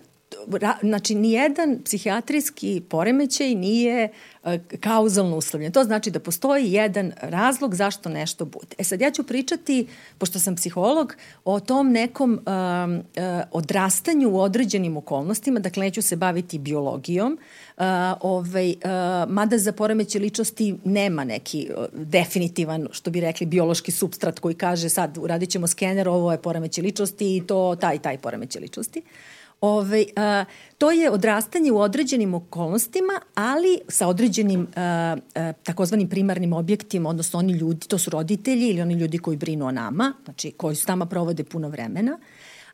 znači nijedan psihijatrijski poremećaj nije uh, kauzalno uslovljen. To znači da postoji jedan razlog zašto nešto bude. E sad ja ću pričati, pošto sam psiholog, o tom nekom uh, odrastanju u određenim okolnostima, dakle neću se baviti biologijom, ovaj, mada za poremeće ličnosti nema neki uh, definitivan, što bi rekli, biološki substrat koji kaže sad uradit ćemo skener, ovo je poremeće ličnosti i to taj, taj poremeće ličnosti. Ove, a, to je odrastanje u određenim okolnostima, ali sa određenim a, a, takozvanim primarnim objektima, odnosno oni ljudi, to su roditelji ili oni ljudi koji brinu o nama, znači koji su tamo provode puno vremena,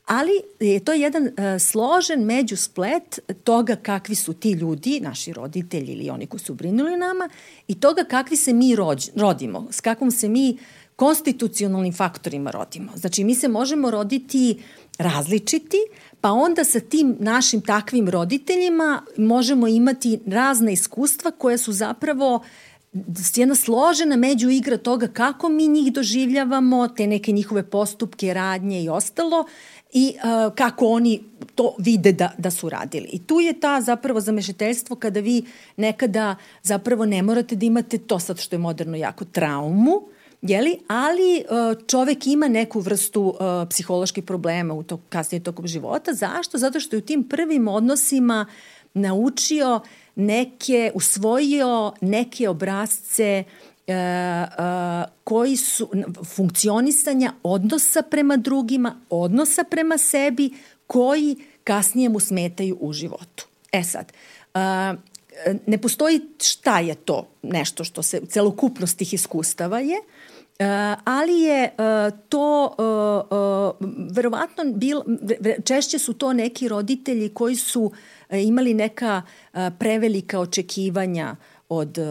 ali je to jedan uh, složen međusplet toga kakvi su ti ljudi, naši roditelji ili oni koji su brinuli nama i toga kakvi se mi rođ, rodimo, s kakvom se mi konstitucionalnim faktorima rodimo. Znači mi se možemo roditi različiti, pa onda sa tim našim takvim roditeljima možemo imati razne iskustva koje su zapravo jedna složena međuigra toga kako mi njih doživljavamo, te neke njihove postupke, radnje i ostalo i uh, kako oni to vide da, da su radili. I tu je ta zapravo zamešiteljstvo kada vi nekada zapravo ne morate da imate to sad što je moderno jako traumu, jeli? ali uh, čovek ima neku vrstu uh, psiholoških problema u to, kasnije tokom života. Zašto? Zato što je u tim prvim odnosima naučio neke, usvojio neke obrazce uh, uh, koji su funkcionisanja odnosa prema drugima, odnosa prema sebi, koji kasnije mu smetaju u životu. E sad, uh, ne postoji šta je to nešto što se celokupnost tih iskustava je, ali je uh, to uh, uh, verovatno bil, češće su to neki roditelji koji su uh, imali neka uh, prevelika očekivanja od uh,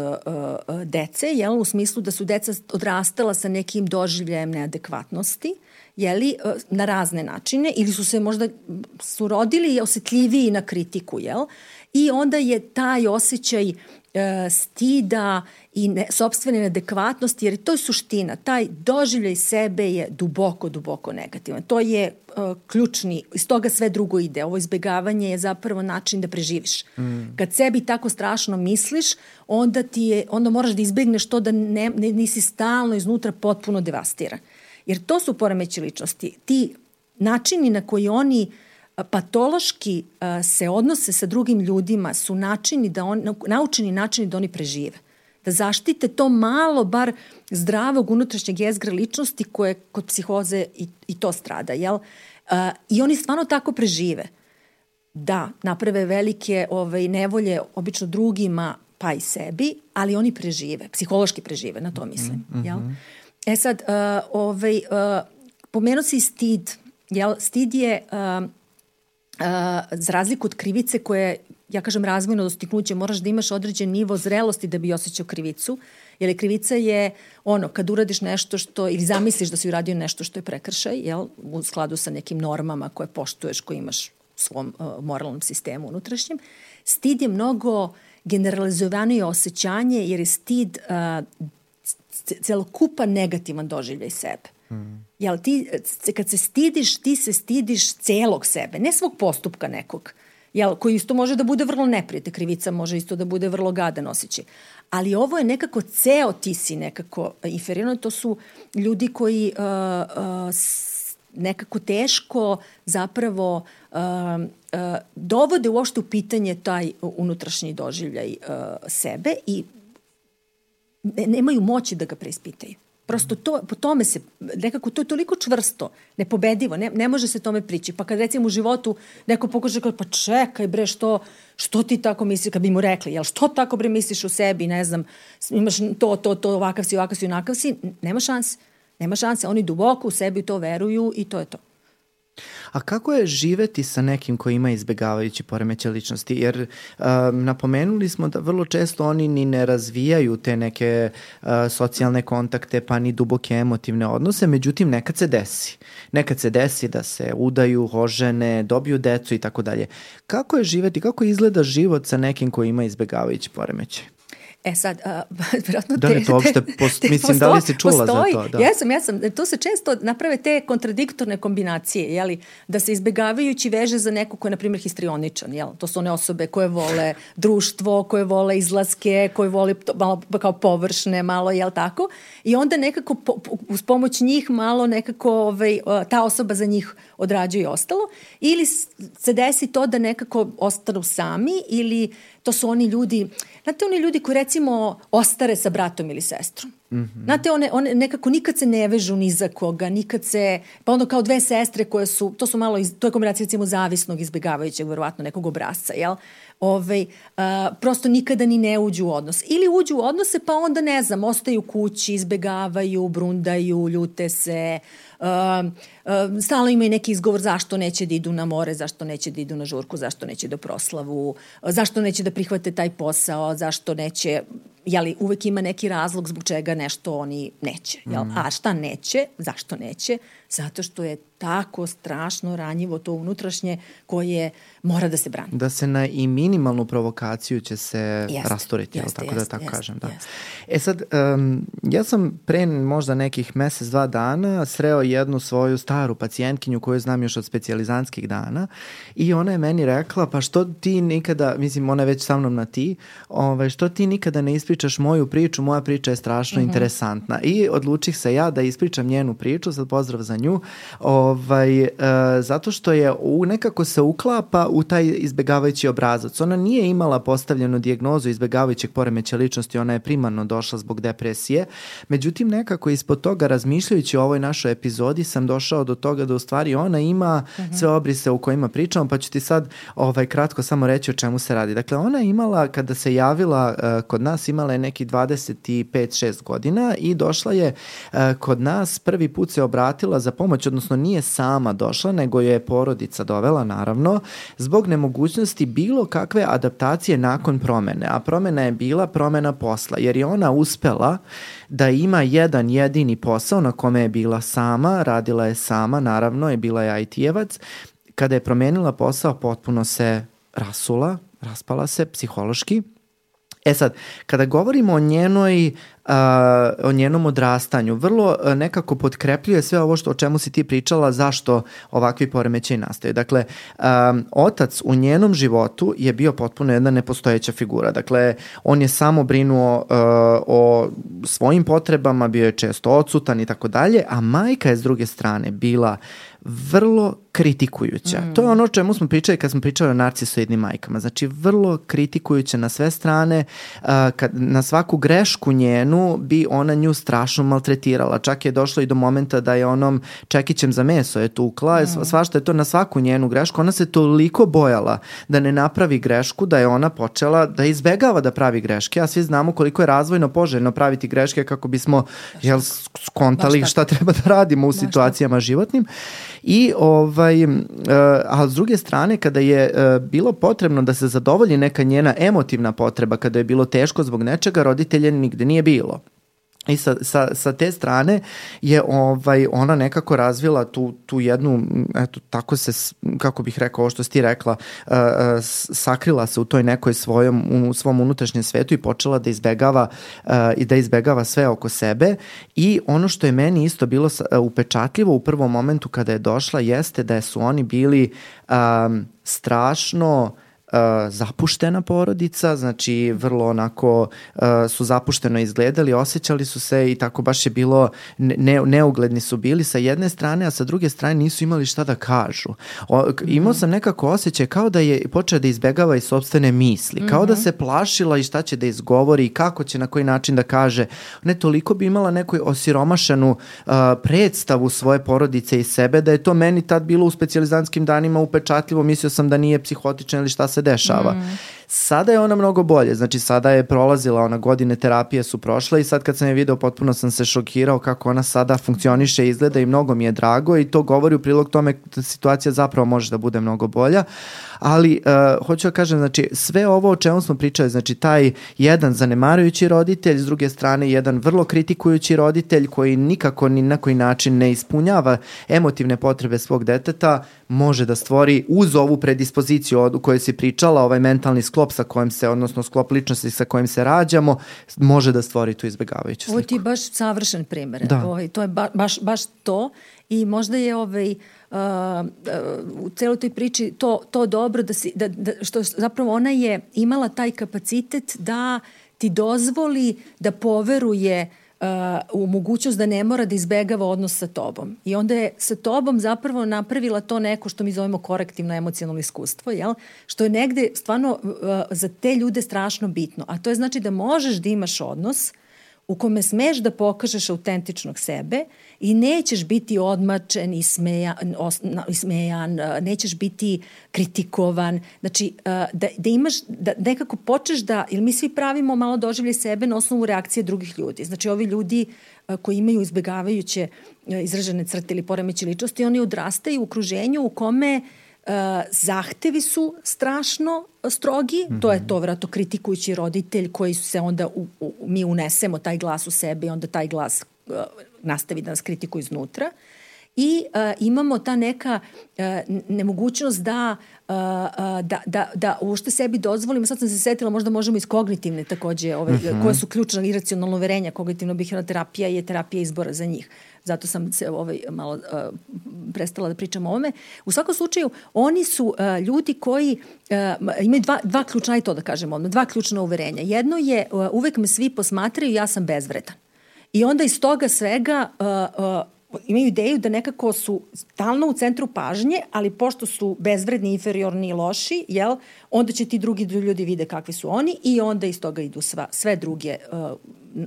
uh, dece, jel, u smislu da su deca odrastala sa nekim doživljajem neadekvatnosti, jeli, uh, na razne načine, ili su se možda su rodili osetljiviji na kritiku, jel, i onda je taj osjećaj e, stida i ne, sobstvene neadekvatnosti, jer to je suština. Taj doživljaj sebe je duboko, duboko negativan. To je e, ključni, iz toga sve drugo ide. Ovo izbegavanje je zapravo način da preživiš. Mm. Kad sebi tako strašno misliš, onda, ti je, onda moraš da izbegneš to da ne, ne, nisi stalno iznutra potpuno devastiran. Jer to su poremeći ličnosti. Ti načini na koji oni uh, patološki se odnose sa drugim ljudima su načini da on, naučeni načini da oni prežive. Da zaštite to malo, bar zdravog unutrašnjeg jezgra ličnosti koje kod psihoze i, i to strada, jel? Uh, I oni stvarno tako prežive. Da, naprave velike ovaj, nevolje obično drugima, pa i sebi, ali oni prežive, psihološki prežive, na to mislim. Mm -hmm. jel? E sad, uh, ovaj, uh, pomenuo si stid. Jel? Stid je uh, za razliku od krivice koje ja kažem razvojno dostignuće, moraš da imaš određen nivo zrelosti da bi osjećao krivicu, jer je krivica je ono, kad uradiš nešto što, ili zamisliš da si uradio nešto što je prekršaj, jel, u skladu sa nekim normama koje poštuješ, koje imaš u svom uh, moralnom sistemu unutrašnjem, stid je mnogo generalizovanije osjećanje, jer je stid uh, celokupa negativan doživljaj sebe. Mm. Jel ti, kad se stidiš, ti se stidiš celog sebe, ne svog postupka nekog, jel, koji isto može da bude vrlo neprijete, krivica može isto da bude vrlo gadan osjećaj. Ali ovo je nekako ceo ti si nekako inferiorno, to su ljudi koji uh, uh, nekako teško zapravo uh, uh, dovode uopšte u pitanje taj unutrašnji doživljaj uh, sebe i ne, nemaju moći da ga preispitaju. Prosto to, po tome se, nekako to je toliko čvrsto, nepobedivo, ne, ne može se tome prići. Pa kad recimo u životu neko pokuša kao, pa čekaj bre, što, što ti tako misliš, kad bi mu rekli, jel što tako bre misliš o sebi, ne znam, imaš to, to, to, ovakav si, ovakav si, onakav si, nema šanse. Nema šanse, oni duboko u sebi to veruju i to je to. A kako je živeti sa nekim koji ima izbegavajući poremeće ličnosti? Jer um, napomenuli smo da vrlo često oni ni ne razvijaju te neke uh, socijalne kontakte pa ni duboke emotivne odnose, međutim nekad se desi. Nekad se desi da se udaju, ožene, dobiju decu i tako dalje. Kako je živeti, kako izgleda život sa nekim koji ima izbegavajući poremeće? E sad, uh, vjerojatno da li to uopšte, post, te, mislim, da li si čula postoji, za to? Da. Jesam, jesam. To se često naprave te kontradiktorne kombinacije, jeli, da se izbegavajući veže za neko ko je, na primjer, histrioničan, jel? To su one osobe koje vole društvo, koje vole izlaske, koje vole to, malo kao površne, malo, jel tako? I onda nekako po, uz pomoć njih malo nekako ovaj, ta osoba za njih odrađuje i ostalo. Ili se desi to da nekako ostanu sami ili to su oni ljudi, znate oni ljudi koji recimo ostare sa bratom ili sestrom. Mm -hmm. Znate, one, one nekako nikad se ne vežu ni za koga, nikad se, pa onda kao dve sestre koje su, to su malo, iz, to je kombinacija recimo zavisnog, izbjegavajućeg, verovatno nekog obrazca, jel? Ove, a, prosto nikada ni ne uđu u odnos. Ili uđu u odnose pa onda, ne znam, ostaju kući, izbegavaju, brundaju, ljute se, uh, uh, stalno imaju neki izgovor zašto neće da idu na more, zašto neće da idu na žurku, zašto neće da proslavu, zašto neće da prihvate taj posao, zašto neće jeli, uvek ima neki razlog zbog čega nešto oni neće. Jel? Mm. A šta neće? Zašto neće? Zato što je tako strašno ranjivo to unutrašnje koje mora da se brani. Da se na i minimalnu provokaciju će se jest, rastoriti, jest, tako jest, da tako jest, kažem. Da. Jest. E sad, um, ja sam pre možda nekih mesec, dva dana sreo jednu svoju staru pacijentkinju koju znam još od specializanskih dana i ona je meni rekla, pa što ti nikada, mislim, ona je već sa mnom na ti, ovaj, što ti nikada ne ispričaš moju priču, moja priča je strašno mm -hmm. interesantna. I odlučih se ja da ispričam njenu priču, sad pozdrav za nju, ovaj, uh, zato što je u, nekako se uklapa u taj izbegavajući obrazac. Ona nije imala postavljenu dijagnozu izbegavajućeg poremeća ličnosti, ona je primarno došla zbog depresije. Međutim, nekako ispod toga, razmišljajući o ovoj našoj epizodi, sam došao do toga da u stvari ona ima uh mhm. -huh. sve obrise u kojima pričamo, pa ću ti sad ovaj, kratko samo reći o čemu se radi. Dakle, ona je imala, kada se javila uh, kod nas, imala je neki 25-6 godina i došla je uh, kod nas, prvi put se obratila za pomoć, odnosno nije sama došla, nego je porodica dovela, naravno, zbog nemogućnosti bilo kakve adaptacije nakon promene. A promena je bila promena posla, jer je ona uspela da ima jedan jedini posao na kome je bila sama, radila je sama, naravno, je bila je IT-evac. Kada je promenila posao, potpuno se rasula, raspala se psihološki E sad, kada govorimo o njenoj uh, o njenom odrastanju, vrlo uh, nekako potkrepljuje sve ovo što o čemu si ti pričala, zašto ovakvi poremećaj nastaju. Dakle, um, otac u njenom životu je bio potpuno jedna nepostojeća figura. Dakle, on je samo brinuo uh, o svojim potrebama, bio je često odsutan i tako dalje, a majka je s druge strane bila vrlo kritikujuća. Mm. To je ono o čemu smo pričali kad smo pričali o narcisoidnim majkama. Znači, vrlo kritikujuća na sve strane. Uh, kad, na svaku grešku njenu bi ona nju strašno maltretirala. Čak je došlo i do momenta da je onom čekićem za meso je tukla. Mm. Svašta je to na svaku njenu grešku. Ona se toliko bojala da ne napravi grešku da je ona počela da izbegava da pravi greške. A svi znamo koliko je razvojno poželjno praviti greške kako bismo jel, skontali šta treba da radimo u situacijama životnim. I ovaj, uh, a s druge strane kada je uh, bilo potrebno da se zadovolji neka njena emotivna potreba, kada je bilo teško zbog nečega, roditelja nigde nije bilo. I sa, sa, sa te strane je ovaj ona nekako razvila tu, tu jednu, eto, tako se, kako bih rekao, ovo što si ti rekla, uh, sakrila se u toj nekoj svojom, u svom unutrašnjem svetu i počela da izbegava uh, i da izbegava sve oko sebe. I ono što je meni isto bilo upečatljivo u prvom momentu kada je došla jeste da su oni bili um, strašno uh, zapuštena porodica, znači vrlo onako uh, su zapušteno izgledali, osjećali su se i tako baš je bilo, ne, neugledni su bili sa jedne strane, a sa druge strane nisu imali šta da kažu. O, imao sam nekako osjećaj kao da je počeo da izbegava i sobstvene misli, kao mm -hmm. da mhm. se plašila i šta će da izgovori i kako će na koji način da kaže. Ne toliko bi imala neku osiromašenu uh, predstavu svoje porodice i sebe, da je to meni tad bilo u specializanskim danima upečatljivo, mislio sam da nije psihotičan ili šta se se dešava. Mm. Sada je ona mnogo bolje, znači sada je prolazila, ona godine terapije su prošle i sad kad sam je video potpuno sam se šokirao kako ona sada funkcioniše, izgleda i mnogo mi je drago i to govori u prilog tome da situacija zapravo može da bude mnogo bolja, ali uh, hoću da kažem, znači sve ovo o čemu smo pričali, znači taj jedan zanemarujući roditelj, s druge strane jedan vrlo kritikujući roditelj koji nikako ni na koji način ne ispunjava emotivne potrebe svog deteta, može da stvori uz ovu predispoziciju o kojoj si pričala, ovaj mentalni sklop sa kojim se, odnosno sklop ličnosti sa kojim se rađamo, može da stvori tu izbegavajuću sliku. Ovo ti je baš savršen primer. Da. Ovaj, to je ba, baš, baš to i možda je ovaj, uh, uh, u celoj toj priči to, to dobro da si, da, da, što zapravo ona je imala taj kapacitet da ti dozvoli da poveruje uh, u mogućnost da ne mora da izbegava odnos sa tobom. I onda je sa tobom zapravo napravila to neko što mi zovemo korektivno emocionalno iskustvo, jel? što je negde stvarno uh, za te ljude strašno bitno. A to je znači da možeš da imaš odnos u kome smeš da pokažeš autentičnog sebe i nećeš biti odmačen i smejan, i smejan nećeš biti kritikovan. Znači, da, da imaš, da nekako počeš da, jer mi svi pravimo malo doživlje sebe na osnovu reakcije drugih ljudi. Znači, ovi ljudi koji imaju izbegavajuće izražene crte ili poremeće ličnosti, oni odrastaju u okruženju u kome Uh, zahtevi su strašno strogi, mm -hmm. to je to vratno kritikujući roditelj koji se onda u, u, mi unesemo taj glas u sebe i onda taj glas uh, nastavi da nas kritikuje iznutra i uh, imamo ta neka uh, nemogućnost da uh, da, da, da ušte sebi dozvolimo, sad sam se setila, možda možemo iz kognitivne takođe, ove, uh -huh. koje su ključna iracionalno uverenja, kognitivno bihirna terapija je terapija izbora za njih. Zato sam se ovaj, malo uh, prestala da pričam o ovome. U svakom slučaju, oni su uh, ljudi koji uh, imaju dva, dva ključna, i to da kažem odmah, dva ključna uverenja. Jedno je, uh, uvek me svi posmatraju, ja sam bezvredan. I onda iz toga svega uh, uh, imaju ideju da nekako su stalno u centru pažnje, ali pošto su bezvredni, inferiorni i loši, jel, onda će ti drugi ljudi vide kakvi su oni i onda iz toga idu sva, sve druge uh,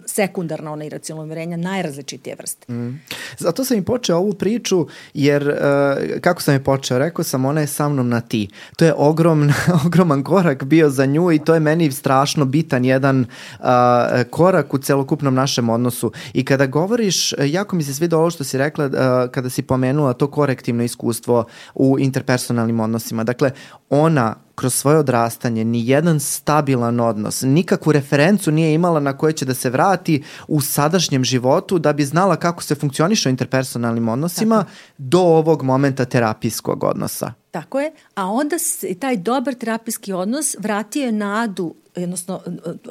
sekundarna ona iracionalna uverenja najrazličitije vrste. Mm. Zato sam i počeo ovu priču jer uh, kako sam je počeo, rekao sam ona je sa mnom na ti. To je ogrom, ogroman korak bio za nju i to je meni strašno bitan jedan uh, korak u celokupnom našem odnosu. I kada govoriš, jako mi se sviđa ovo što si rekla uh, kada si pomenula to korektivno iskustvo u interpersonalnim odnosima. Dakle, ona kroz svoje odrastanje ni jedan stabilan odnos, nikakvu referencu nije imala na koje će da se vrati u sadašnjem životu da bi znala kako se funkcioniše u interpersonalnim odnosima Tako. do ovog momenta terapijskog odnosa. Tako je, a onda se taj dobar terapijski odnos vratio je nadu, odnosno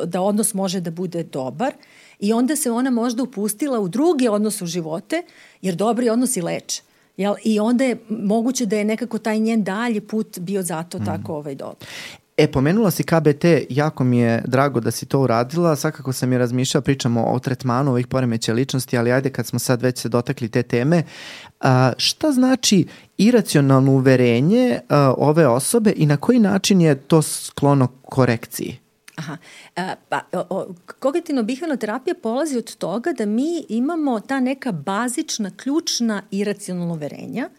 da odnos može da bude dobar i onda se ona možda upustila u drugi odnos u živote, jer dobri odnosi leče. Jel? I onda je moguće da je nekako taj njen dalji put bio zato mm. tako ovaj dobro. E, pomenula si KBT, jako mi je drago da si to uradila, svakako sam je razmišljala, pričamo o tretmanu ovih poremeća ličnosti, ali ajde kad smo sad već se dotakli te teme, a, šta znači iracionalno uverenje a, ove osobe i na koji način je to sklono korekciji? Aha. E, pa, kognitivno bihevna terapija polazi od toga da mi imamo ta neka bazična, ključna iracionalna uverenja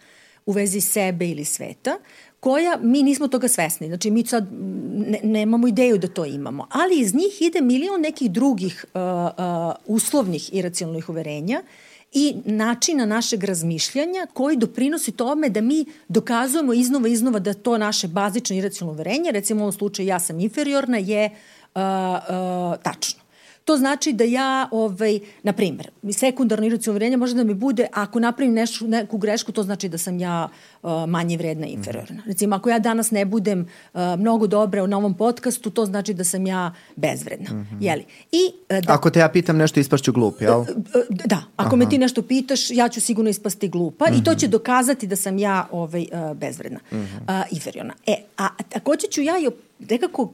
u vezi sebe ili sveta, koja mi nismo toga svesni. Znači, mi sad ne, nemamo ideju da to imamo. Ali iz njih ide milion nekih drugih uh, uh, uslovnih iracionalnih uverenja i načina našeg razmišljanja koji doprinosi tome da mi dokazujemo iznova iznova da to naše bazično iracionalno uverenje, recimo u ovom slučaju ja sam inferiorna, je uh, uh, tačno. To znači da ja, ovaj, na primjer, sekundarno iracionalno uverenje može da mi bude, ako napravim nešu, neku grešku, to znači da sam ja uh, manje vredna i inferiorna. Mm. Recimo, ako ja danas ne budem uh, mnogo dobra u novom podcastu, to znači da sam ja bezvredna. Mm -hmm. Jeli? I, uh, da, ako te ja pitam nešto, ispašću glup, jel? Uh, uh, da, ako Aha. me ti nešto pitaš, ja ću sigurno ispasti glupa mm -hmm. i to mhm. će dokazati da sam ja ovaj, uh, bezvredna, mm -hmm. uh, inferiorna. E, a takođe ću ja i nekako uh,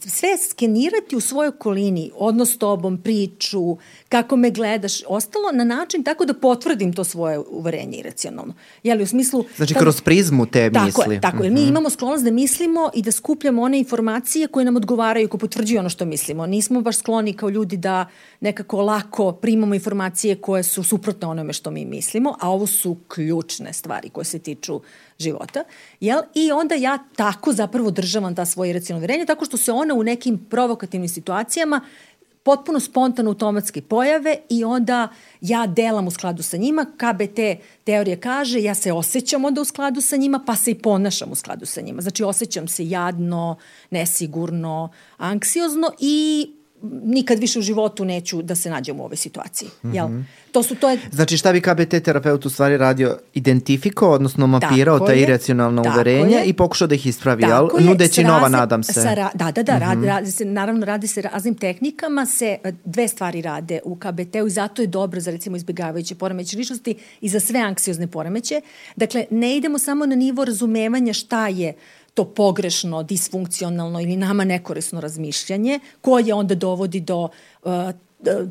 sve skenirati u svojoj okolini, odnos s tobom, priču, kako me gledaš, ostalo na način tako da potvrdim to svoje uverenje iracionalno. Jeli, u smislu... Znači tako, kroz prizmu te tako misli. Je, tako je, mi mhm. imamo sklonost da mislimo i da skupljamo one informacije koje nam odgovaraju, koje potvrđuju ono što mislimo. Nismo baš skloni kao ljudi da nekako lako primamo informacije koje su suprotne onome što mi mislimo, a ovo su ključne stvari koje se tiču života. Jel? I onda ja tako zapravo državam ta svoje iracionalna uverenja, tako što se ona u nekim provokativnim situacijama potpuno spontano automatski pojave i onda ja delam u skladu sa njima. KBT teorija kaže ja se osjećam onda u skladu sa njima pa se i ponašam u skladu sa njima. Znači osjećam se jadno, nesigurno, anksiozno i nikad više u životu neću da se nađem u ovoj situaciji. Mm -hmm. Jel? To su, to je... Znači šta bi KBT terapeut u stvari radio? Identifikao, odnosno mapirao ta iracionalna uverenja je. i pokušao da ih ispravi, jel? Nudeći nova, razim, nadam se. Sa da, da, da, mm -hmm. radi, radi se, naravno radi se raznim tehnikama, se e, dve stvari rade u KBT-u i zato je dobro za recimo izbjegavajuće poremeće ličnosti i za sve anksiozne poremeće. Dakle, ne idemo samo na nivo razumevanja šta je to pogrešno, disfunkcionalno ili nama nekorisno razmišljanje, koje onda dovodi do uh,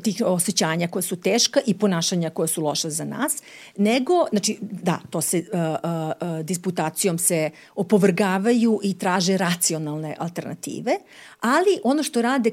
tih osjećanja koje su teška i ponašanja koje su loša za nas, nego, znači, da, to se uh, uh, disputacijom se opovrgavaju i traže racionalne alternative, ali ono što rade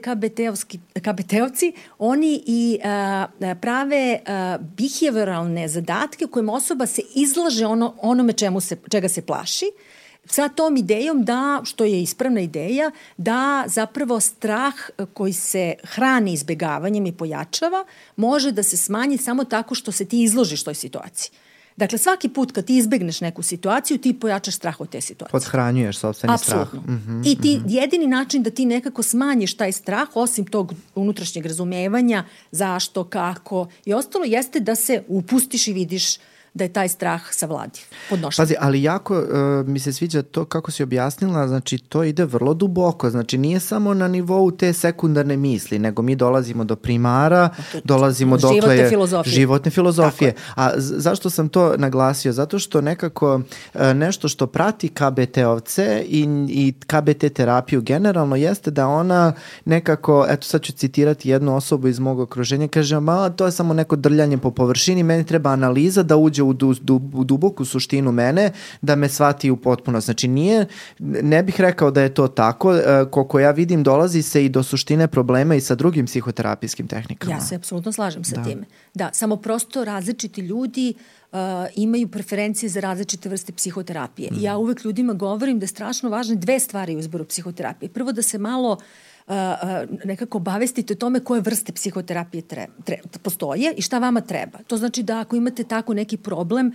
KBT-ovci, oni i uh, prave uh, behavioralne zadatke u kojima osoba se izlaže ono, onome čemu se, čega se plaši, uh, sa tom idejom da, što je ispravna ideja, da zapravo strah koji se hrani izbegavanjem i pojačava može da se smanji samo tako što se ti izložiš toj situaciji. Dakle, svaki put kad ti izbegneš neku situaciju, ti pojačaš strah od te situacije. Podhranjuješ sobstveni strah. Apsolutno. Mm -hmm, I ti, mm -hmm. jedini način da ti nekako smanjiš taj strah, osim tog unutrašnjeg razumevanja, zašto, kako i ostalo, jeste da se upustiš i vidiš uh, da je taj strah savladiv, podnošljiv. Pazi, ali jako uh, mi se sviđa to kako si objasnila, znači to ide vrlo duboko, znači nije samo na nivou te sekundarne misli, nego mi dolazimo do primara, dolazimo do životne filozofije. Životne filozofije. A zašto sam to naglasio? Zato što nekako uh, nešto što prati KBT-ovce i, i KBT terapiju generalno jeste da ona nekako, eto sad ću citirati jednu osobu iz mog okruženja, kaže, ma to je samo neko drljanje po površini, meni treba analiza da uđe u, du, du, u duboku suštinu mene da me shvati u potpuno. Znači nije, ne bih rekao da je to tako, e, koliko ja vidim dolazi se i do suštine problema i sa drugim psihoterapijskim tehnikama. Ja se apsolutno slažem sa da. time. Da, samo prosto različiti ljudi uh, imaju preferencije za različite vrste psihoterapije. Mm. Ja uvek ljudima govorim da je strašno važne dve stvari u izboru psihoterapije. Prvo da se malo uh, nekako obavestite o tome koje vrste psihoterapije tre, tre, postoje i šta vama treba. To znači da ako imate tako neki problem,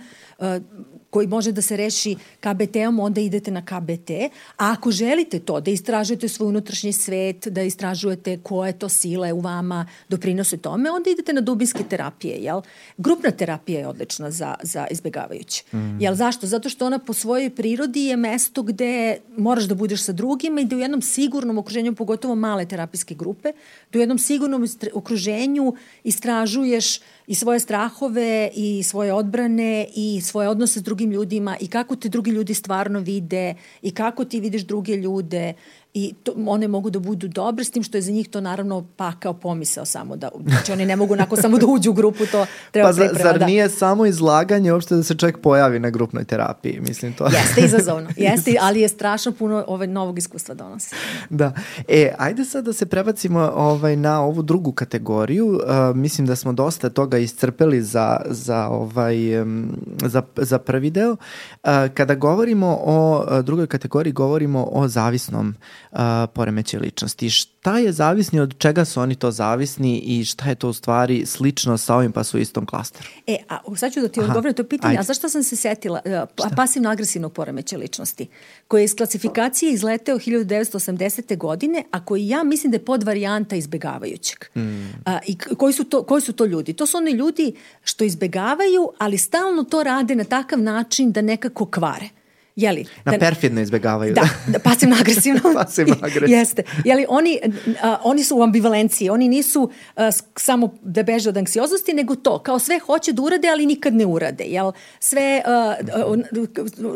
koji može da se reši KBT-om, onda idete na KBT. A ako želite to, da istražujete svoj unutrašnji svet, da istražujete koje to sile u vama doprinose tome, onda idete na dubinske terapije. Jel? Grupna terapija je odlična za, za izbegavajuće. Mm. Jel, zašto? Zato što ona po svojoj prirodi je mesto gde moraš da budeš sa drugima i da u jednom sigurnom okruženju, pogotovo male terapijske grupe, da u jednom sigurnom okruženju istražuješ i svoje strahove i svoje odbrane i svoje odnose s drugim drugim ljudima i kako te drugi ljudi stvarno vide i kako ti vidiš druge ljude i to, one mogu da budu dobre s tim što je za njih to naravno pakao pomisao samo da, znači oni ne mogu onako samo da uđu u grupu, to treba pa priprema. zar da. nije samo izlaganje uopšte da se čovjek pojavi na grupnoj terapiji, mislim to. Jeste izazovno, jeste, ali je strašno puno ove novog iskustva donosi. Da. E, ajde sad da se prebacimo ovaj, na ovu drugu kategoriju. Uh, mislim da smo dosta toga iscrpeli za, za, ovaj, um, za, za prvi deo. Uh, kada govorimo o uh, drugoj kategoriji, govorimo o zavisnom uh, poremećaju ličnosti. Šta je zavisni, od čega su oni to zavisni i šta je to u stvari slično sa ovim pa su u istom klasteru? E, a sad ću da ti odgovorim to pitanje, ajde. a zašto sam se setila? Uh, pasivno-agresivno poremećaj ličnosti, koji je iz klasifikacije izleteo 1980. godine, a koji ja mislim da je pod varijanta izbegavajućeg. Mm. A, I koji su, to, koji su to ljudi? To su oni ljudi što izbegavaju, ali stalno to rade na takav način da nekako kvare. Jeli, na da, perfidno izbegavaju. Da, da pasivno agresivno. pasivno agresivno. Jeste. Jeli, oni, a, oni su u ambivalenciji, oni nisu a, samo da beže od anksioznosti, nego to, kao sve hoće da urade, ali nikad ne urade. Jel? Sve a, a,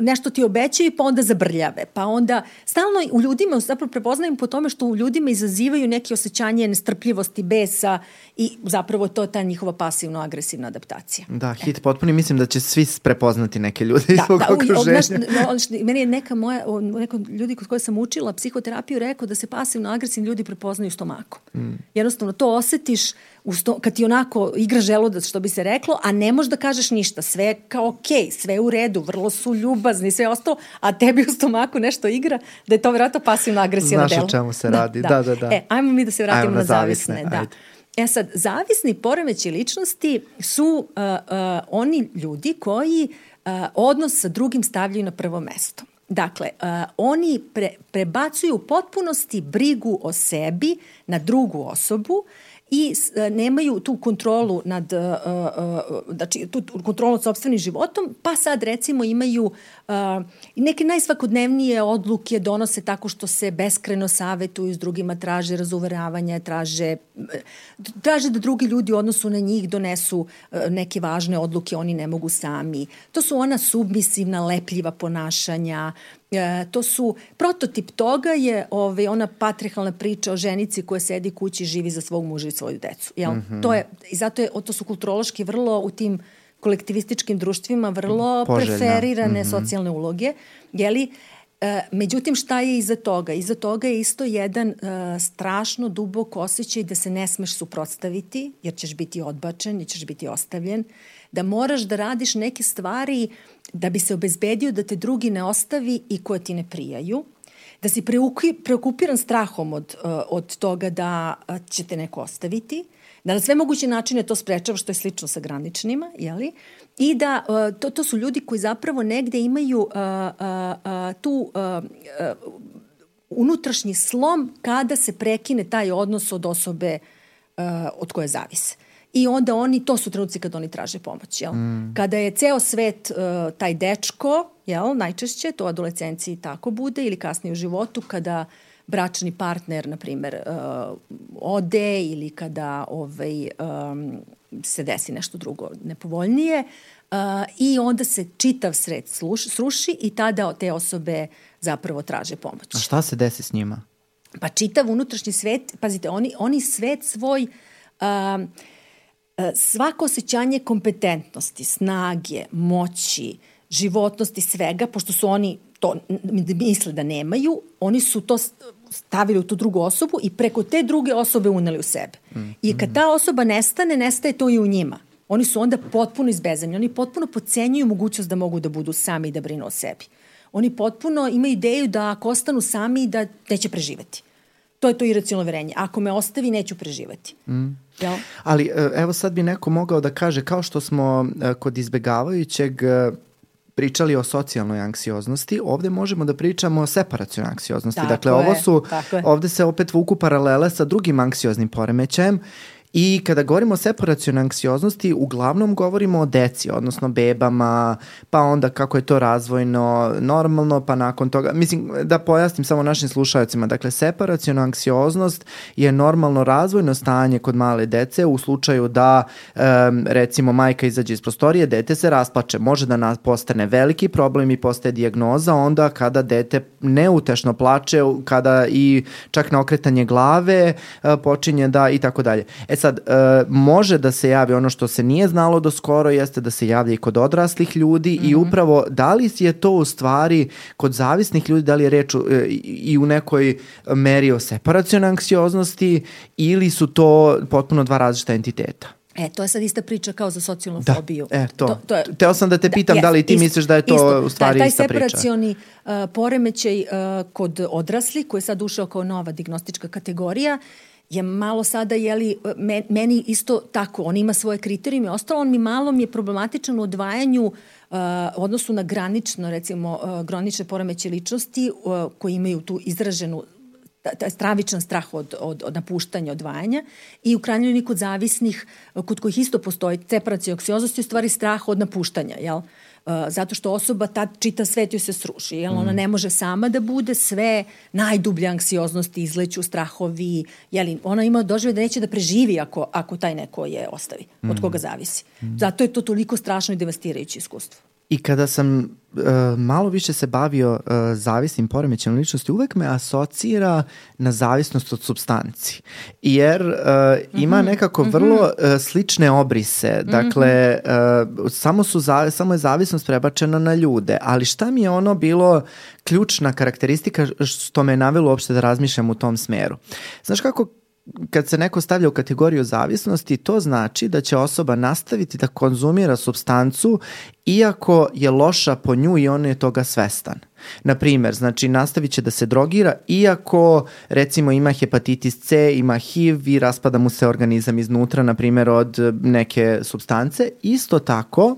nešto ti obećaju, pa onda zabrljave. Pa onda, stalno u ljudima, zapravo prepoznajem po tome što u ljudima izazivaju neke osjećanje nestrpljivosti, besa i zapravo to je ta njihova pasivno-agresivna adaptacija. Da, hit potpuni, mislim da će svi prepoznati neke ljude da, iz svog da, okruženja. Da, meni je neka moja, neko ljudi kod koje sam učila psihoterapiju rekao da se pasivno agresivni ljudi prepoznaju u stomaku. Mm. Jednostavno to osetiš u sto, kad ti onako igra želudac, što bi se reklo, a ne možeš da kažeš ništa. Sve je kao okej, okay, sve u redu, vrlo su ljubazni, sve ostalo, a tebi u stomaku nešto igra, da je to vjerojatno pasivno agresivno delo. Znaš o čemu se radi, da, da, da. da. E, ajmo mi da se vratimo ajmo na, na zavisne. zavisne. Da. Ajde. E sad, zavisni poremeći ličnosti su uh, uh, oni ljudi koji uh, odnos sa drugim stavljaju na prvo mesto. Dakle, uh, oni pre, prebacuju u potpunosti brigu o sebi na drugu osobu i uh, nemaju tu kontrolu nad, uh, uh, znači, tu kontrolu nad sobstvenim životom, pa sad recimo imaju neke najsvakodnevnije odluke donose tako što se beskreno savetuju s drugima, traže razuveravanja, traže, traže da drugi ljudi u odnosu na njih donesu neke važne odluke, oni ne mogu sami. To su ona submisivna, lepljiva ponašanja, E, to su, prototip toga je ovaj, ona patrihalna priča o ženici koja sedi kući i živi za svog muža i svoju decu. Jel? Mm -hmm. to je, I zato je, to su kulturološki vrlo u tim kolektivističkim društvima vrlo Poželjna. preferirane mm -hmm. socijalne uloge. Jeli? E, međutim, šta je iza toga? Iza toga je isto jedan e, strašno dubok osjećaj da se ne smeš suprotstaviti, jer ćeš biti odbačen, jer ćeš biti ostavljen, da moraš da radiš neke stvari da bi se obezbedio da te drugi ne ostavi i koje ti ne prijaju, da si preokupiran strahom od, uh, od toga da uh, će te neko ostaviti, da na sve moguće načine to sprečava što je slično sa graničnima, jeli? I da uh, to, to su ljudi koji zapravo negde imaju uh, uh, uh, tu uh, uh, unutrašnji slom kada se prekine taj odnos od osobe uh, od koje zavise. I onda oni, to su trenuci kad oni traže pomoć, jel? Mm. Kada je ceo svet uh, taj dečko, jel, najčešće, to u adolescenciji tako bude, ili kasnije u životu, kada bračni partner, na primer, uh, ode ili kada ovaj, um, se desi nešto drugo nepovoljnije uh, i onda se čitav sred sluš, sruši i tada te osobe zapravo traže pomoć. A šta se desi s njima? Pa čitav unutrašnji svet, pazite, oni, oni svet svoj... Uh, svako osjećanje kompetentnosti, snage, moći, životnosti, svega, pošto su oni to misle da nemaju, oni su to stavili u tu drugu osobu i preko te druge osobe uneli u sebe. Mm. I kad ta osoba nestane, nestaje to i u njima. Oni su onda potpuno izbezemni. Oni potpuno pocenjuju mogućnost da mogu da budu sami i da brinu o sebi. Oni potpuno imaju ideju da ako ostanu sami da neće preživeti. To je to iracionalno verenje. Ako me ostavi, neću preživati. Mm. Jel? Ali e, evo sad bi neko mogao da kaže, kao što smo e, kod izbegavajućeg e, pričali o socijalnoj anksioznosti, ovde možemo da pričamo o separacionoj anksioznosti. Tako dakle, je, ovo su, ovde se opet vuku paralele sa drugim anksioznim poremećajem I kada govorimo o separacijonoj anksioznosti, uglavnom govorimo o deci, odnosno bebama, pa onda kako je to razvojno, normalno, pa nakon toga, mislim da pojasnim samo našim slušajacima, dakle separaciona anksioznost je normalno razvojno stanje kod male dece u slučaju da um, recimo majka izađe iz prostorije, dete se rasplače, može da postane veliki problem i postaje dijagnoza onda kada dete neutešno plače, kada i čak na okretanje glave uh, počinje da i tako dalje. E sad, uh, može da se javi ono što se nije znalo do skoro, jeste da se javlja i kod odraslih ljudi mm -hmm. i mhm. upravo da li je to u stvari kod zavisnih ljudi, da li je reč uh, i u nekoj meri o separacijonoj anksioznosti ili su to potpuno dva različita entiteta? E, to je sad ista priča kao za socijalnu da, fobiju. E, to. to, to je, Teo sam da te da, pitam da, da li ti ist, misliš da je to isto, u stvari da, ista priča. Taj separacioni uh, poremećaj uh, kod odrasli, koji je sad ušao kao nova diagnostička kategorija, je malo sada, jeli, meni isto tako, on ima svoje kriterijume, ostalo on mi malo mi je problematičan u odvajanju uh, odnosu na granično, recimo, uh, granične poremeće ličnosti uh, koji imaju tu izraženu taj stravičan strah od, od, od napuštanja, odvajanja i u krajnjoj kod zavisnih, kod kojih isto postoji separacija oksioznosti, u stvari strah od napuštanja, jel? Uh, zato što osoba tad čita svet joj se sruši, jel? Ona mm. ne može sama da bude sve najdublje anksioznosti, izleću strahovi, jel? Ona ima dožive da neće da preživi ako, ako taj neko je ostavi, od koga zavisi. Mm. Zato je to toliko strašno i devastirajuće iskustvo. I kada sam uh, malo više se bavio uh, zavisnim poremećajem ličnosti, uvek me asocira na zavisnost od substanci. Jer uh, ima mhm. nekako vrlo uh, slične obrise. Dakle, uh, samo, su za, samo je zavisnost prebačena na ljude. Ali šta mi je ono bilo ključna karakteristika što me je navilo uopšte da razmišljam u tom smeru? Znaš kako kad se neko stavlja u kategoriju zavisnosti, to znači da će osoba nastaviti da konzumira substancu iako je loša po nju i on je toga svestan. Na primer, znači nastavit će da se drogira iako recimo ima hepatitis C, ima HIV i raspada mu se organizam iznutra, na primer od neke substance. Isto tako,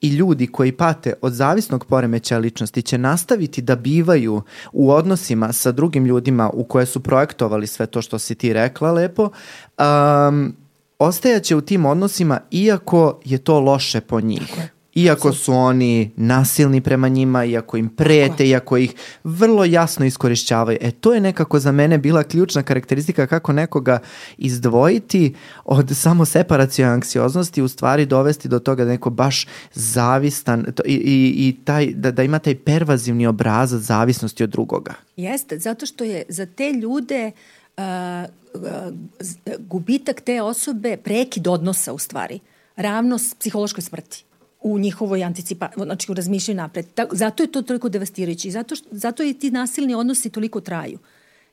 i ljudi koji pate od zavisnog poremećaja ličnosti će nastaviti da bivaju u odnosima sa drugim ljudima u koje su projektovali sve to što si ti rekla lepo, um, ostajaće u tim odnosima iako je to loše po njih. Iako su oni nasilni prema njima, iako im prete, iako ih vrlo jasno iskorišćavaju. E to je nekako za mene bila ključna karakteristika kako nekoga izdvojiti od samo separacije anksioznosti, u stvari dovesti do toga da neko baš zavistan to, i, i, i taj, da, da ima taj pervazivni obrazac zavisnosti od drugoga. Jeste, zato što je za te ljude uh, gubitak te osobe prekid odnosa u stvari ravno psihološkoj smrti u njihovoj anticipaciji, znači u razmišljanju napred. Tako, zato je to toliko devastirajuće zato, što, zato i ti nasilni odnosi toliko traju.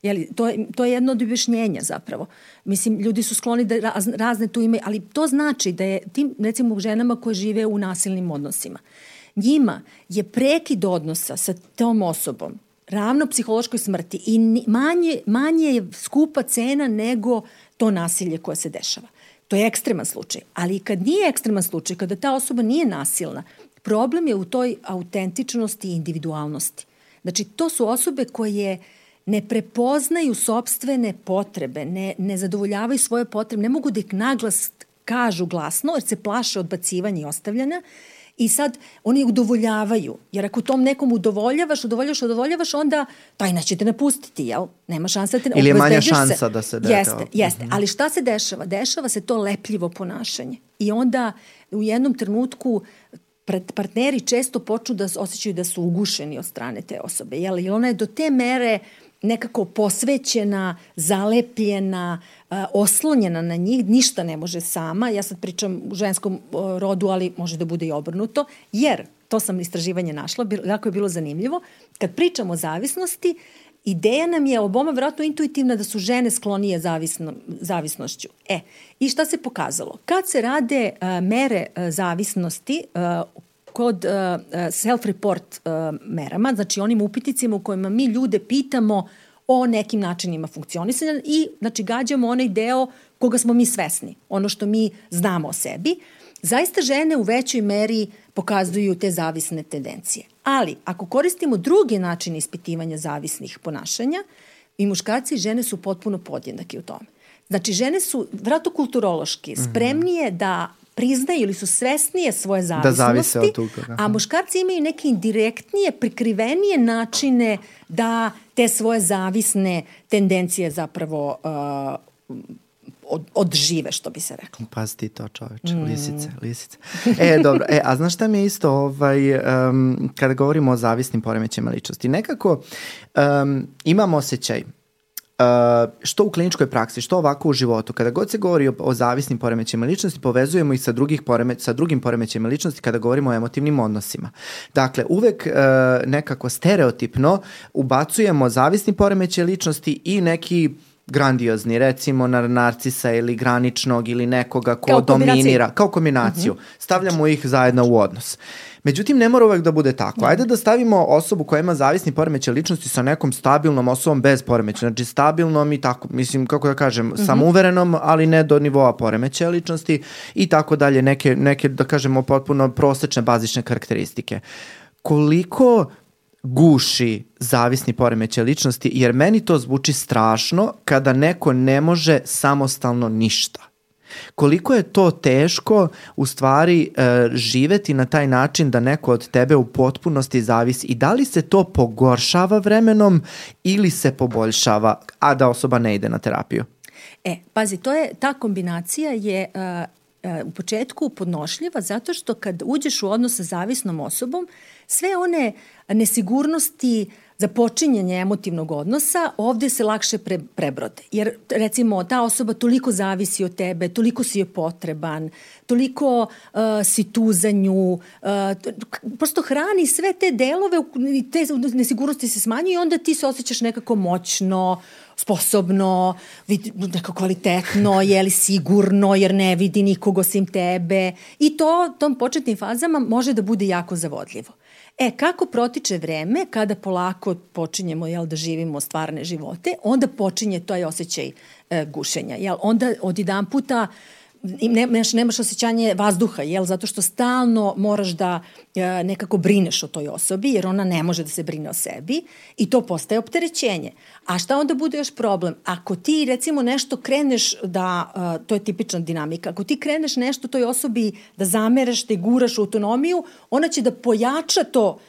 Jeli, to, je, to je jedno od objašnjenja zapravo. Mislim, ljudi su skloni da raz, razne tu ime, ali to znači da je tim, recimo, ženama koje žive u nasilnim odnosima, njima je prekid odnosa sa tom osobom ravno psihološkoj smrti i manje, manje je skupa cena nego to nasilje koje se dešava. To je ekstreman slučaj. Ali kad nije ekstreman slučaj, kada ta osoba nije nasilna, problem je u toj autentičnosti i individualnosti. Znači, to su osobe koje ne prepoznaju sobstvene potrebe, ne, ne zadovoljavaju svoje potrebe, ne mogu da ih naglas kažu glasno, jer se plaše odbacivanja i ostavljanja, I sad oni udovoljavaju, jer ako tom nekom udovoljavaš, udovoljavaš, udovoljavaš, onda taj neće te napustiti, jel? Nema šansa da te... Ili je manja šansa se. da se dete... Jeste, jeste. Mm -hmm. Ali šta se dešava? Dešava se to lepljivo ponašanje. I onda u jednom trenutku partneri često počnu da osjećaju da su ugušeni od strane te osobe, jel? I ona je do te mere nekako posvećena, zalepljena, oslonjena na njih, ništa ne može sama. Ja sad pričam u ženskom rodu, ali može da bude i obrnuto, jer, to sam istraživanje našla, jako je bilo zanimljivo, kad pričamo o zavisnosti, ideja nam je oboma vjerojatno intuitivna da su žene sklonije zavisno, zavisnošću. E, i šta se pokazalo? Kad se rade uh, mere uh, zavisnosti uh, kod uh, self-report uh, merama, znači onim upitnicima u kojima mi ljude pitamo o nekim načinima funkcionisanja i znači gađamo onaj deo koga smo mi svesni, ono što mi znamo o sebi. Zaista žene u većoj meri pokazuju te zavisne tendencije. Ali ako koristimo drugi način ispitivanja zavisnih ponašanja, i muškarci i žene su potpuno podjednaki u tome. Znači, žene su, vratno kulturološki, mhm. spremnije da priznaju ili su svesnije svoje zavisnosti, da zavise od toga, da. a muškarci imaju neke indirektnije, prikrivenije načine da te svoje zavisne tendencije zapravo uh, od, odžive, što bi se reklo. Pazi ti to čoveče, mm. lisice, lisice. E, dobro, e, a znaš šta mi je isto, ovaj, um, kada govorimo o zavisnim poremećima ličnosti, nekako um, imam osjećaj Uh, što u kliničkoj praksi, što ovako u životu, kada god se govori o, o zavisnim poremećima ličnosti, povezujemo ih sa, drugih poremeć, sa drugim poremećima ličnosti kada govorimo o emotivnim odnosima. Dakle, uvek uh, nekako stereotipno ubacujemo zavisni poremeće ličnosti i neki grandiozni, recimo na narcisa ili graničnog ili nekoga ko kao dominira, kao kombinaciju. Mhm. -huh. Stavljamo ih zajedno u odnos. Međutim, ne mora uvek da bude tako. Ajde da stavimo osobu koja ima zavisni poremećaj ličnosti sa nekom stabilnom osobom bez poremeća. Znači stabilnom i tako, mislim, kako da kažem, mm -hmm. samouverenom, ali ne do nivoa poremećaja ličnosti i tako dalje, neke, neke, da kažemo, potpuno prosečne, bazične karakteristike. Koliko guši zavisni poremećaj ličnosti, jer meni to zvuči strašno kada neko ne može samostalno ništa. Koliko je to teško u stvari e, živeti na taj način da neko od tebe u potpunosti zavisi i da li se to pogoršava vremenom ili se poboljšava, a da osoba ne ide na terapiju? E, pazi, to je, ta kombinacija je uh, uh, u početku podnošljiva zato što kad uđeš u odnos sa zavisnom osobom, sve one nesigurnosti, uh, za počinjenje emotivnog odnosa, ovde se lakše pre, prebrode. Jer, recimo, ta osoba toliko zavisi od tebe, toliko si je potreban, toliko uh, si tu za nju, uh, prosto hrani sve te delove i te nesigurnosti se smanjuju i onda ti se osjećaš nekako moćno, sposobno, nekako kvalitetno, je li sigurno, jer ne vidi nikog osim tebe. I to tom početnim fazama može da bude jako zavodljivo. E, kako protiče vreme, kada polako počinjemo jel, da živimo stvarne živote, onda počinje taj osjećaj e, gušenja. Jel? Onda od jedan puta nemaš, nemaš osjećanje vazduha, jel? zato što stalno moraš da e, nekako brineš o toj osobi, jer ona ne može da se brine o sebi i to postaje opterećenje. A šta onda bude još problem? Ako ti recimo nešto kreneš da, e, to je tipična dinamika, ako ti kreneš nešto toj osobi da zameraš, da guraš u autonomiju, ona će da pojača to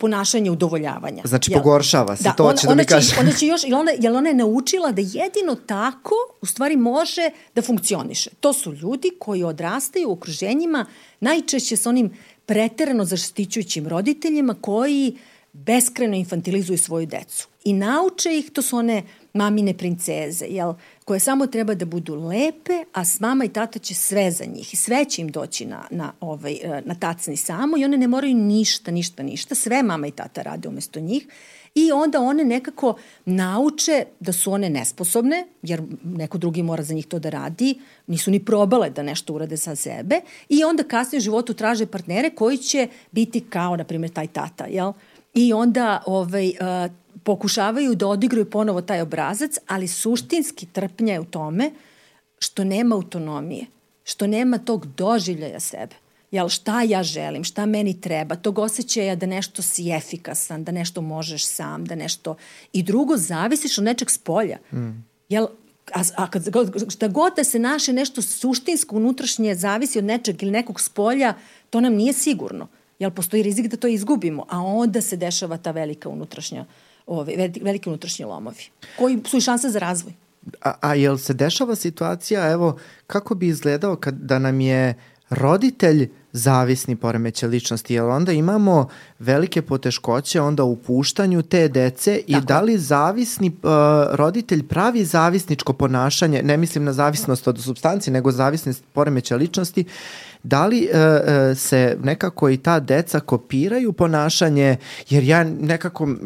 ponašanje udovoljavanja. Znači jel? pogoršava se, da, to ona, će da mi kaže. Ona će još, jel ona, jel ona je naučila da jedino tako u stvari može da funkcioniše. To su ljudi koji odrastaju u okruženjima najčešće sa onim preterano zaštićujućim roditeljima koji beskreno infantilizuju svoju decu. I nauče ih, to su one mamine princeze, jel? Koje samo treba da budu lepe, a s mama i tata će sve za njih i sve će im doći na, na, ovaj, e, na tacni samo i one ne moraju ništa, ništa, ništa, sve mama i tata rade umesto njih i onda one nekako nauče da su one nesposobne, jer neko drugi mora za njih to da radi, nisu ni probale da nešto urade sa sebe i onda kasnije u životu traže partnere koji će biti kao, na primjer, taj tata, jel? I onda ovaj, uh, pokušavaju da odigraju ponovo taj obrazac, ali suštinski trpnja je u tome što nema autonomije, što nema tog doživljaja sebe. Jel, šta ja želim, šta meni treba, tog osjećaja da nešto si efikasan, da nešto možeš sam, da nešto... I drugo, zavisiš od nečeg s polja. Mm. Jel, a, a kad, šta god da se naše nešto suštinsko, unutrašnje, zavisi od nečeg ili nekog s polja, to nam nije sigurno. Jel, postoji rizik da to izgubimo, a onda se dešava ta velika unutrašnja uh, ove, velike unutrašnje lomovi, koji su i šanse za razvoj. A, a jel se dešava situacija, evo, kako bi izgledao kad, da nam je roditelj zavisni poremeće ličnosti, jer onda imamo velike poteškoće onda u puštanju te dece i Tako. da li zavisni uh, roditelj pravi zavisničko ponašanje, ne mislim na zavisnost od substanci, nego zavisnost poremeća ličnosti, da li uh, uh, se nekako i ta deca kopiraju ponašanje, jer ja nekako m,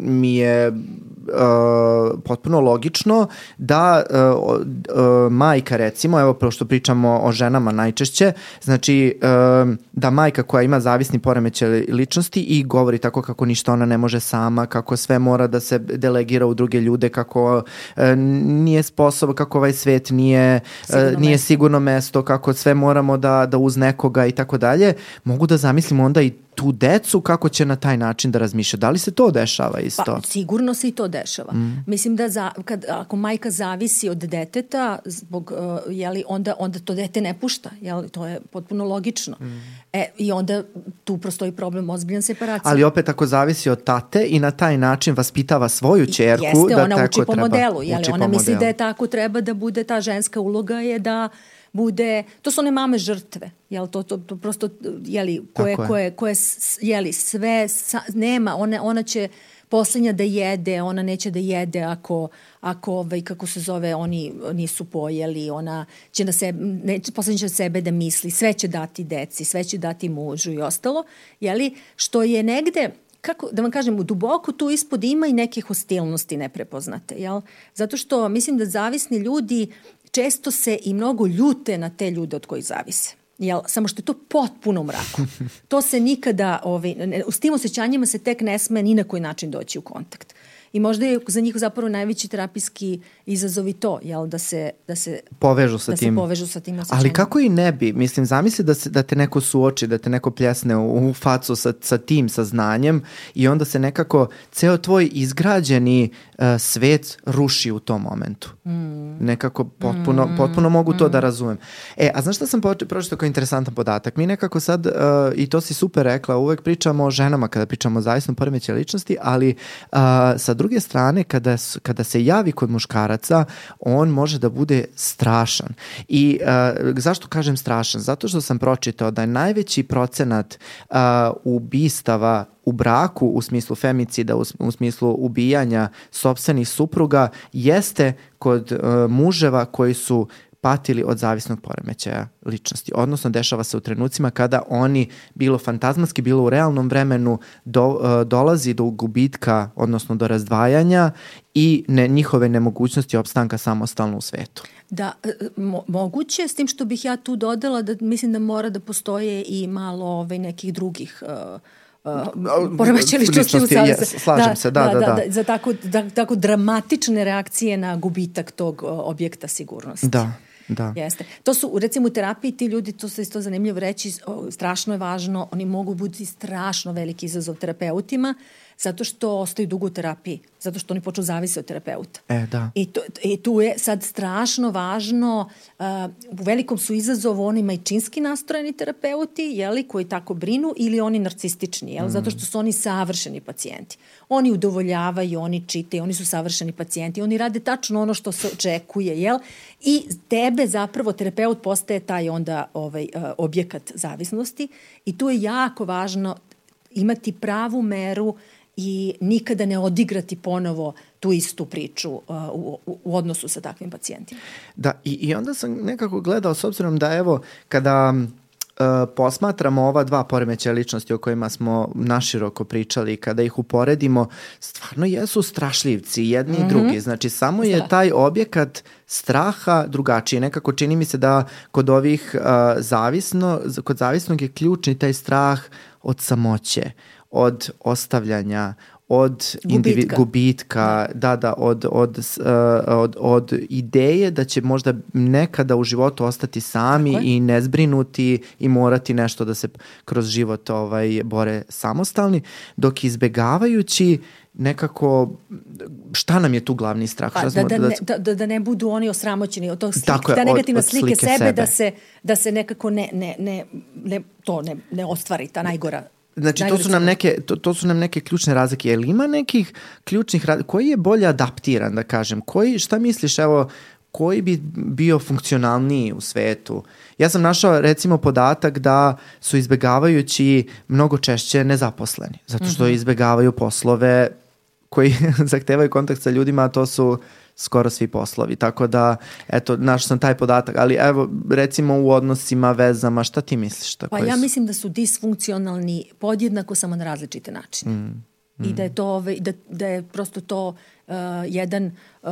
mi je uh, potpuno logično da uh, uh, majka recimo, evo što pričamo o ženama najčešće, znači uh, da majka koja ima zavisni poremećaj ličnosti i govori tako kako ništa ona ne može sama, kako sve mora da se delegira u druge ljude, kako uh, nije sposob, kako ovaj svet nije, uh, sigurno nije mesto. sigurno mesto, kako sve moramo da da, da uz nekoga i tako dalje, mogu da zamislim onda i tu decu kako će na taj način da razmišlja. Da li se to dešava isto? Pa sigurno se i to dešava. Mm. Mislim da za, kad, ako majka zavisi od deteta, zbog, uh, jeli, onda, onda to dete ne pušta. Jeli, to je potpuno logično. Mm. E, I onda tu prostoji problem ozbiljan separacija. Ali opet ako zavisi od tate i na taj način vaspitava svoju čerku. Jeste, da ona tako uči po treba, modelu. Jeli, uči ona po misli modelu. da je tako treba da bude ta ženska uloga je da bude, to su one mame žrtve, jel, to, to, to prosto, jeli, koje, koje, koje, s- jeli, sve, sa, nema, ona, ona će poslednja da jede, ona neće da jede ako, ako ovaj, kako se zove, oni nisu pojeli, ona će na sebe, neće, poslednja će na sebe da misli, sve će dati deci, sve će dati mužu i ostalo, jeli, što je negde, kako da vam kažem, duboko tu ispod ima i neke hostilnosti neprepoznate, jel? Zato što mislim da zavisni ljudi često se i mnogo ljute na te ljude od kojih zavise. Jel, samo što je to potpuno u mraku. To se nikada, ovaj, ne, s tim osjećanjima se tek ne sme ni na koji način doći u kontakt. I možda je za njih zapravo najveći terapijski izazov i to, jel, da se, da se, Povežu sa da tim. se povežu sa tim osjećanjima. Ali kako i ne bi, mislim, zamisli da, se, da te neko suoči, da te neko pljesne u, u facu sa, sa tim saznanjem i onda se nekako ceo tvoj izgrađeni uh, svet ruši u tom momentu. Mm. Nekako potpuno, mm. potpuno mogu to mm. da razumem. E, a znaš šta sam pročitao kao interesantan podatak? Mi nekako sad, uh, i to si super rekla, uvek pričamo o ženama kada pričamo o zavisnom poremećaju ličnosti, ali uh, sa druge strane, kada, kada se javi kod muškaraca, on može da bude strašan. I uh, zašto kažem strašan? Zato što sam pročitao da je najveći procenat uh, ubistava u braku u smislu femicida, u, u smislu ubijanja sobstvenih supruga jeste kod uh, muževa koji su patili od zavisnog poremećaja ličnosti. Odnosno, dešava se u trenucima kada oni, bilo fantazmatski, bilo u realnom vremenu, do, uh, dolazi do gubitka, odnosno do razdvajanja i ne, njihove nemogućnosti opstanka samostalno u svetu. Da, e, mo, moguće, s tim što bih ja tu dodala da mislim da mora da postoje i malo ovaj, nekih drugih uh, Uh, poremeće ličnosti u jes, slažem se, da, da, da. Za tako, da, tako dramatične reakcije na gubitak tog uh, objekta sigurnosti. Da, da. Jeste. To su, recimo u terapiji ti ljudi, to se isto zanimljivo reći, strašno je važno, oni mogu biti strašno veliki izazov terapeutima, zato što ostaju dugo u terapiji, zato što oni počnu zavise od terapeuta. E, da. I, to, I tu je sad strašno važno, uh, u velikom su izazovu oni majčinski nastrojeni terapeuti, jeli, koji tako brinu, ili oni narcistični, jel, mm. zato što su oni savršeni pacijenti. Oni udovoljavaju, oni čitaju, oni su savršeni pacijenti, oni rade tačno ono što se očekuje, jel? I tebe zapravo terapeut postaje taj onda ovaj, uh, objekat zavisnosti i tu je jako važno imati pravu meru i nikada ne odigrati ponovo tu istu priču uh, u, u, odnosu sa takvim pacijentima. Da, i, i onda sam nekako gledao, s obzirom da evo, kada uh, posmatramo ova dva poremeća ličnosti o kojima smo naširoko pričali, kada ih uporedimo, stvarno jesu strašljivci jedni mm -hmm. i drugi. Znači, samo je taj objekat straha drugačiji. Nekako čini mi se da kod ovih uh, zavisno, kod zavisnog je ključni taj strah od samoće, od ostavljanja, od gubitka, gubitka da, da, od, od, uh, od, od ideje da će možda nekada u životu ostati sami i nezbrinuti i morati nešto da se kroz život ovaj, bore samostalni, dok izbegavajući nekako šta nam je tu glavni strah? Pa, Šta da, da, ne, da, da, da ne budu oni osramoćeni od tog slike, Tako je, da negativna od, od slike, slike sebe, sebe, da se, da se nekako ne, ne, ne, ne, to ne, ne ostvari, ta najgora Znači, to su, nam neke, to, to su nam neke ključne razlike. Je li ima nekih ključnih razlika? Koji je bolje adaptiran, da kažem? Koji, šta misliš, evo, koji bi bio funkcionalniji u svetu? Ja sam našao, recimo, podatak da su izbegavajući mnogo češće nezaposleni, zato što mm -hmm. izbegavaju poslove koji zahtevaju kontakt sa ljudima, a to su skoro svi poslovi. Tako da, eto, našao sam taj podatak. Ali evo, recimo u odnosima, vezama, šta ti misliš? Pa ja su? mislim da su disfunkcionalni podjednako samo na različite načine. Mm. Mm. I da je to ovaj, da, da je prosto to uh, jedan uh,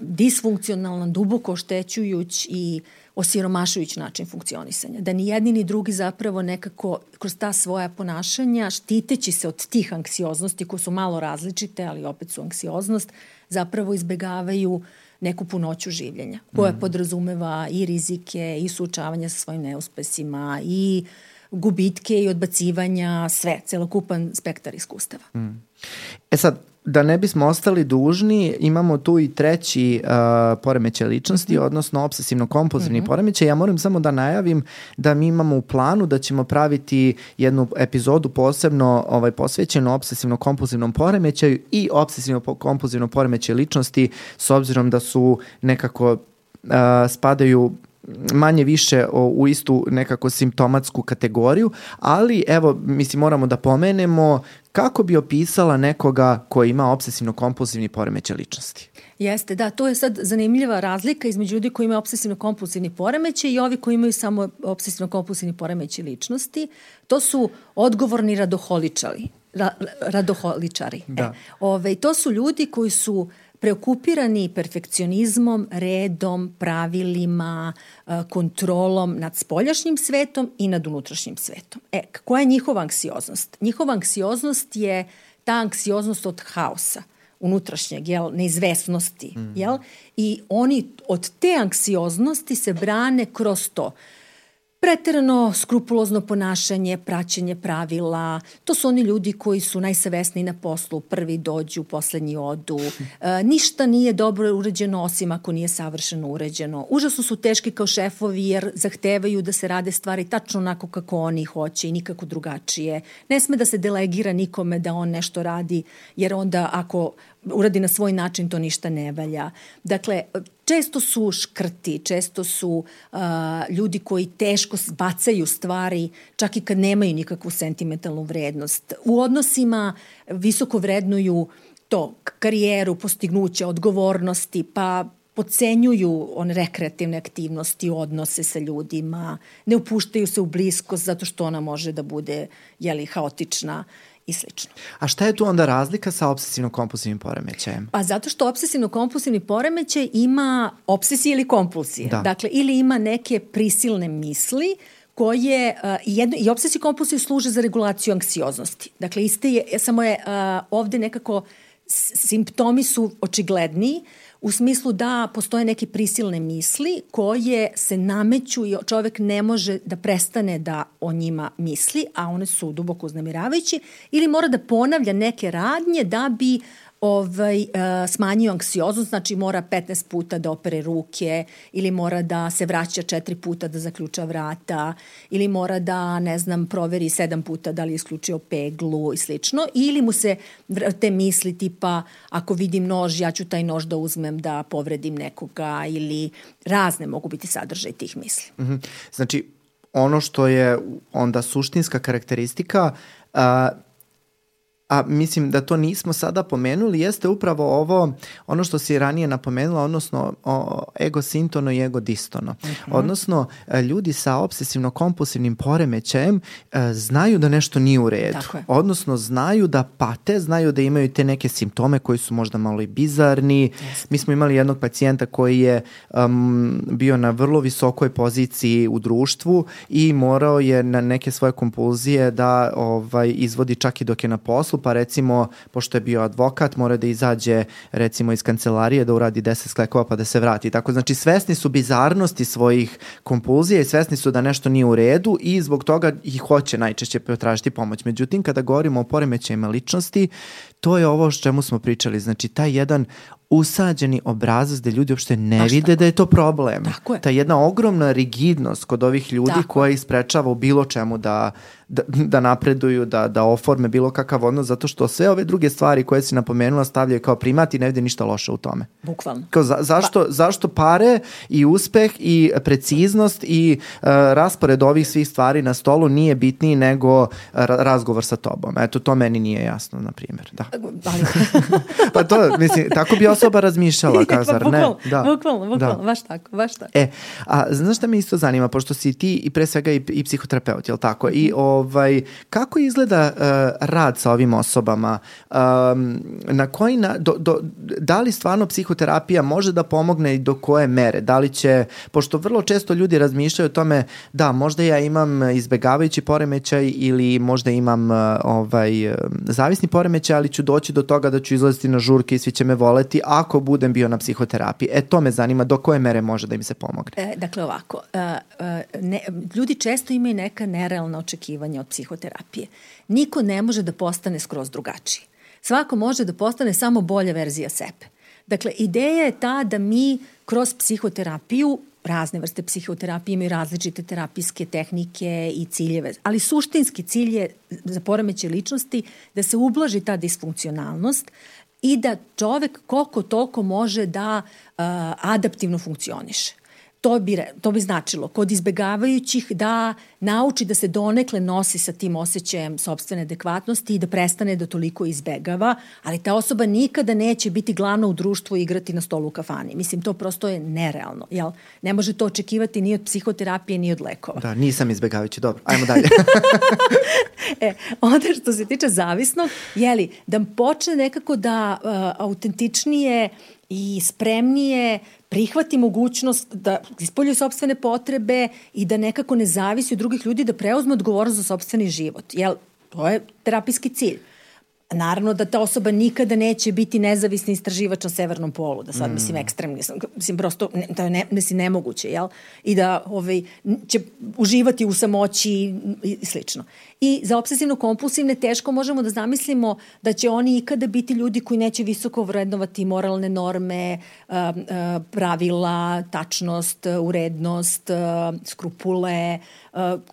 disfunkcionalan, duboko oštećujuć i osiromašujući način funkcionisanja. Da ni jedni ni drugi zapravo nekako kroz ta svoja ponašanja, štiteći se od tih anksioznosti koje su malo različite, ali opet su anksioznost, zapravo izbegavaju neku punoću življenja, koja mm. podrazumeva i rizike, i suočavanja sa svojim neuspesima, i gubitke i odbacivanja, sve, celokupan spektar iskustava. Mm. E sad, da ne bismo ostali dužni, imamo tu i treći uh, poremećaj ličnosti, mm -hmm. odnosno obsesivno-kompulzivni mm -hmm. poremećaj. Ja moram samo da najavim da mi imamo u planu da ćemo praviti jednu epizodu posebno ovaj, posvećenu obsesivno-kompulzivnom poremećaju i obsesivno-kompulzivnom poremećaju ličnosti s obzirom da su nekako uh, spadaju manje više o, u istu nekako simptomatsku kategoriju, ali evo, mislim, moramo da pomenemo kako bi opisala nekoga ko ima obsesivno-kompulsivni poremećaj ličnosti. Jeste, da, to je sad zanimljiva razlika između ljudi koji imaju obsesivno-kompulsivni poremećaj i ovi koji imaju samo obsesivno-kompulsivni poremećaj ličnosti. To su odgovorni radoholičari. Ra, radoholičari. Da. E, ove, to su ljudi koji su preokupirani perfekcionizmom, redom, pravilima, e, kontrolom nad spoljašnjim svetom i nad unutrašnjim svetom. E, koja je njihova anksioznost? Njihova anksioznost je ta anksioznost od haosa unutrašnjeg, jel, neizvesnosti, mm. jel? I oni od te anksioznosti se brane kroz to preterano skrupulozno ponašanje, praćenje pravila. To su oni ljudi koji su najsavesniji na poslu, prvi dođu, poslednji odu. E, ništa nije dobro uređeno osim ako nije savršeno uređeno. Užasno su teški kao šefovi jer zahtevaju da se rade stvari tačno onako kako oni hoće i nikako drugačije. Ne sme da se delegira nikome da on nešto radi jer onda ako uradi na svoj način, to ništa ne valja. Dakle, često su škrti, često su uh, ljudi koji teško bacaju stvari, čak i kad nemaju nikakvu sentimentalnu vrednost. U odnosima visoko vrednuju to, karijeru, postignuće, odgovornosti, pa pocenjuju one rekreativne aktivnosti, odnose sa ljudima, ne upuštaju se u bliskost zato što ona može da bude jeli, haotična i slično. A šta je tu onda razlika sa obsesivno-kompulsivnim poremećajem? Pa zato što obsesivno-kompulsivni poremećaj ima obsesije ili kompulsije. Da. Dakle, ili ima neke prisilne misli koje uh, jedno, i obsesije i kompulsije služe za regulaciju anksioznosti. Dakle, iste je, samo je uh, ovde nekako simptomi su očigledniji, u smislu da postoje neke prisilne misli koje se nameću i čovek ne može da prestane da o njima misli, a one su duboko uznemiravajući, ili mora da ponavlja neke radnje da bi ovaj, uh, smanjio anksioznost, znači mora 15 puta da opere ruke ili mora da se vraća četiri puta da zaključa vrata ili mora da, ne znam, proveri sedam puta da li je isključio peglu i slično ili mu se te misli tipa ako vidim nož, ja ću taj nož da uzmem da povredim nekoga ili razne mogu biti sadržaj tih misli. Mm -hmm. Znači, ono što je onda suštinska karakteristika uh, a mislim da to nismo sada pomenuli, jeste upravo ovo, ono što si ranije napomenula, odnosno o, ego sintono i ego distono. Uh mhm. -huh. Odnosno, e, ljudi sa obsesivno-kompulsivnim poremećajem e, znaju da nešto nije u redu. Odnosno, znaju da pate, znaju da imaju te neke simptome koji su možda malo i bizarni. Jeste. Mi smo imali jednog pacijenta koji je um, bio na vrlo visokoj poziciji u društvu i morao je na neke svoje kompulzije da ovaj, izvodi čak i dok je na poslu, pa recimo, pošto je bio advokat, mora da izađe recimo iz kancelarije da uradi 10 sklekova pa da se vrati. Tako, znači svesni su bizarnosti svojih kompulzija i svesni su da nešto nije u redu i zbog toga ih hoće najčešće potražiti pomoć. Međutim, kada govorimo o poremećajima ličnosti, to je ovo o čemu smo pričali. Znači, taj jedan usađeni obrazac da ljudi uopšte ne Baš vide tako. da je to problem. Tako je. Ta jedna ogromna rigidnost kod ovih ljudi tako. koja isprečava u bilo čemu da, da, da napreduju, da, da oforme bilo kakav odnos, zato što sve ove druge stvari koje si napomenula stavljaju kao primat i ne vide ništa loše u tome. Bukvalno. Kao za, zašto, pa. zašto pare i uspeh i preciznost i uh, raspored ovih svih stvari na stolu nije bitniji nego ra razgovor sa tobom. Eto, to meni nije jasno, na primjer. Da. pa to, mislim, tako bi osoba razmišljala, pa kazar, ne? Da. Bukvalno, bukvalno, da. baš tako, baš tako. E, a znaš šta me isto zanima, pošto si ti i pre svega i, i psihoterapeut, jel tako? I o, ovaj, kako izgleda uh, rad sa ovim osobama? Um, na koji na, do, do, da li stvarno psihoterapija može da pomogne i do koje mere? Da li će, pošto vrlo često ljudi razmišljaju o tome da možda ja imam izbegavajući poremećaj ili možda imam uh, ovaj, zavisni poremećaj, ali ću doći do toga da ću izlaziti na žurke i svi će me voleti ako budem bio na psihoterapiji. E to me zanima do koje mere može da im se pomogne. E, dakle ovako, uh, ne, ljudi često imaju neka nerealna očekivanja od psihoterapije. Niko ne može da postane skroz drugačiji. Svako može da postane samo bolja verzija sebe. Dakle, ideja je ta da mi kroz psihoterapiju razne vrste psihoterapije imaju različite terapijske tehnike i ciljeve, ali suštinski cilj je za poremeće ličnosti da se ublaži ta disfunkcionalnost i da čovek koliko toliko može da uh, adaptivno funkcioniše to bi, to bi značilo kod izbegavajućih da nauči da se donekle nosi sa tim osjećajem sobstvene adekvatnosti i da prestane da toliko izbegava, ali ta osoba nikada neće biti glavna u društvu i igrati na stolu u kafani. Mislim, to prosto je nerealno. Jel? Ne može to očekivati ni od psihoterapije, ni od lekova. Da, nisam izbegavajući. Dobro, ajmo dalje. e, onda što se tiče zavisnog, jeli, da počne nekako da uh, autentičnije i spremnije prihvati mogućnost da ispolju sobstvene potrebe i da nekako ne zavisi od drugih ljudi da preuzme odgovornost za sobstveni život. Jel, to je terapijski cilj. Naravno da ta osoba nikada neće biti nezavisni istraživač na severnom polu, da sad mm. mislim ekstremni, mislim prosto ne, da ne, mislim nemoguće, jel? I da ovaj, će uživati u samoći i, i slično. I za obsesivno-kompulsivne teško možemo da zamislimo da će oni ikada biti ljudi koji neće visoko vrednovati moralne norme, pravila, tačnost, urednost, skrupule,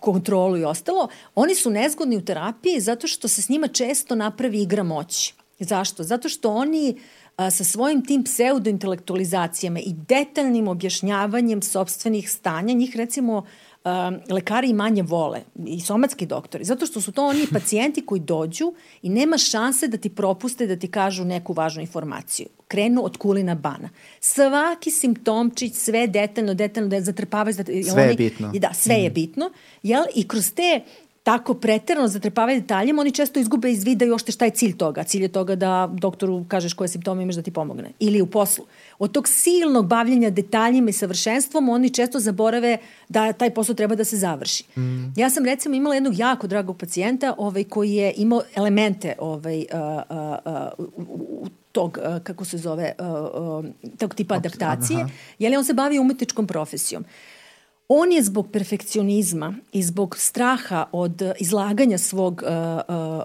kontrolu i ostalo. Oni su nezgodni u terapiji zato što se s njima često napravi igra moći. Zašto? Zato što oni sa svojim tim pseudointelektualizacijama i detaljnim objašnjavanjem sobstvenih stanja, njih recimo um, lekari i manje vole i somatski doktori, zato što su to oni pacijenti koji dođu i nema šanse da ti propuste da ti kažu neku važnu informaciju. Krenu od kulina bana. Svaki simptomčić, sve detaljno, detaljno, da zatrpavaju. Sve oni, je bitno. Da, sve mm. je bitno. Jel? I kroz te tako preterano zatrepavaju detaljima, oni često izgube iz vida još te šta je cilj toga. Cilj je toga da doktoru kažeš koje simptome imaš da ti pomogne. Ili u poslu. Od tog silnog bavljenja detaljima i savršenstvom oni često zaborave da taj posao treba da se završi. Mm. Ja sam recimo imala jednog jako dragog pacijenta ovaj, koji je imao elemente ovaj, uh, uh, uh, tog, uh, kako se zove, tog tipa adaptacije, jer on se bavi umetničkom profesijom. On je zbog perfekcionizma i zbog straha od izlaganja svog uh,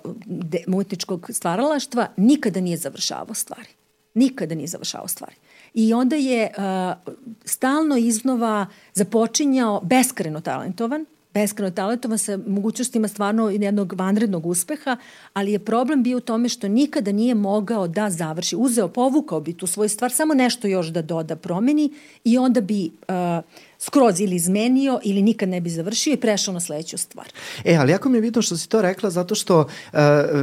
uh, umetničkog stvaralaštva nikada nije završavao stvari. Nikada nije završavao stvari. I onda je uh, stalno iznova započinjao beskreno talentovan, beskreno talentovan sa mogućnostima stvarno jednog vanrednog uspeha, ali je problem bio u tome što nikada nije mogao da završi. Uzeo, povukao bi tu svoju stvar, samo nešto još da doda, promeni i onda bi uh, skroz ili izmenio ili nikad ne bi završio i prešao na sledeću stvar. E, ali jako mi je bitno što si to rekla zato što uh,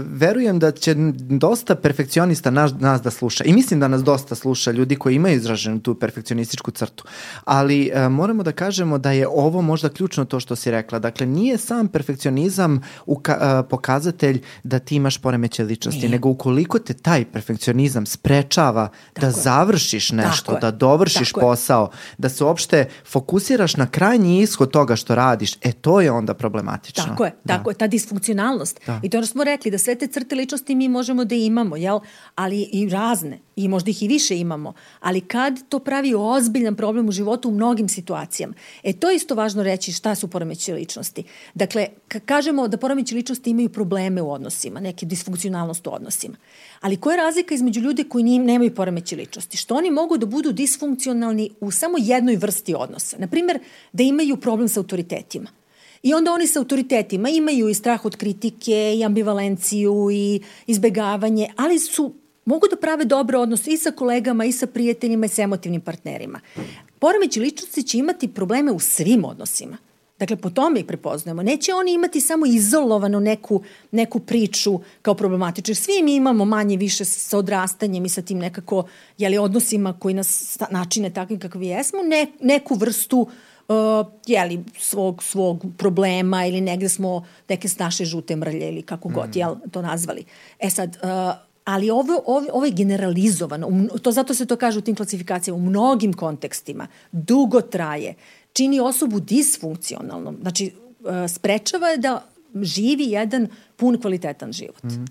verujem da će dosta perfekcionista nas, nas da sluša i mislim da nas dosta sluša ljudi koji imaju izraženu tu perfekcionističku crtu. Ali uh, moramo da kažemo da je ovo možda ključno to što si rekla. Dakle, nije sam perfekcionizam uka, uh, pokazatelj da ti imaš poremeće ličnosti, nije. nego ukoliko te taj perfekcionizam sprečava Tako da je. završiš nešto, da dovršiš Tako posao, je. da se uopšte fokusiraš fokusiraš na krajnji ishod toga što radiš, e to je onda problematično. Tako je, da. tako je, ta disfunkcionalnost. Da. I to ono smo rekli, da sve te crte ličnosti mi možemo da imamo, jel? Ali i razne, i možda ih i više imamo, ali kad to pravi ozbiljan problem u životu u mnogim situacijama. E to je isto važno reći šta su poremeće ličnosti. Dakle, kažemo da poremeće ličnosti imaju probleme u odnosima, neke disfunkcionalnost u odnosima. Ali koja je razlika između ljudi koji nemaju poremeće ličnosti? Što oni mogu da budu disfunkcionalni u samo jednoj vrsti odnosa. Naprimer, da imaju problem sa autoritetima. I onda oni sa autoritetima imaju i strah od kritike, i ambivalenciju, i izbegavanje, ali su mogu da prave dobre odnose i sa kolegama, i sa prijateljima, i sa emotivnim partnerima. Poremeći ličnosti će imati probleme u svim odnosima. Dakle, po tome ih prepoznajemo. Neće oni imati samo izolovanu neku, neku priču kao problematičnu. Svi mi imamo manje više sa odrastanjem i sa tim nekako jeli, odnosima koji nas načine takvim kakvi jesmo, ne, neku vrstu uh, jeli, svog, svog problema ili negde smo neke naše žute mrlje ili kako god, mm. jel, to nazvali. E sad, uh, ali ovo, ovo, ovo je generalizovano, to zato se to kaže u tim klasifikacijama, u mnogim kontekstima, dugo traje, čini osobu disfunkcionalnom, znači uh, sprečava je da živi jedan pun kvalitetan život. Mm.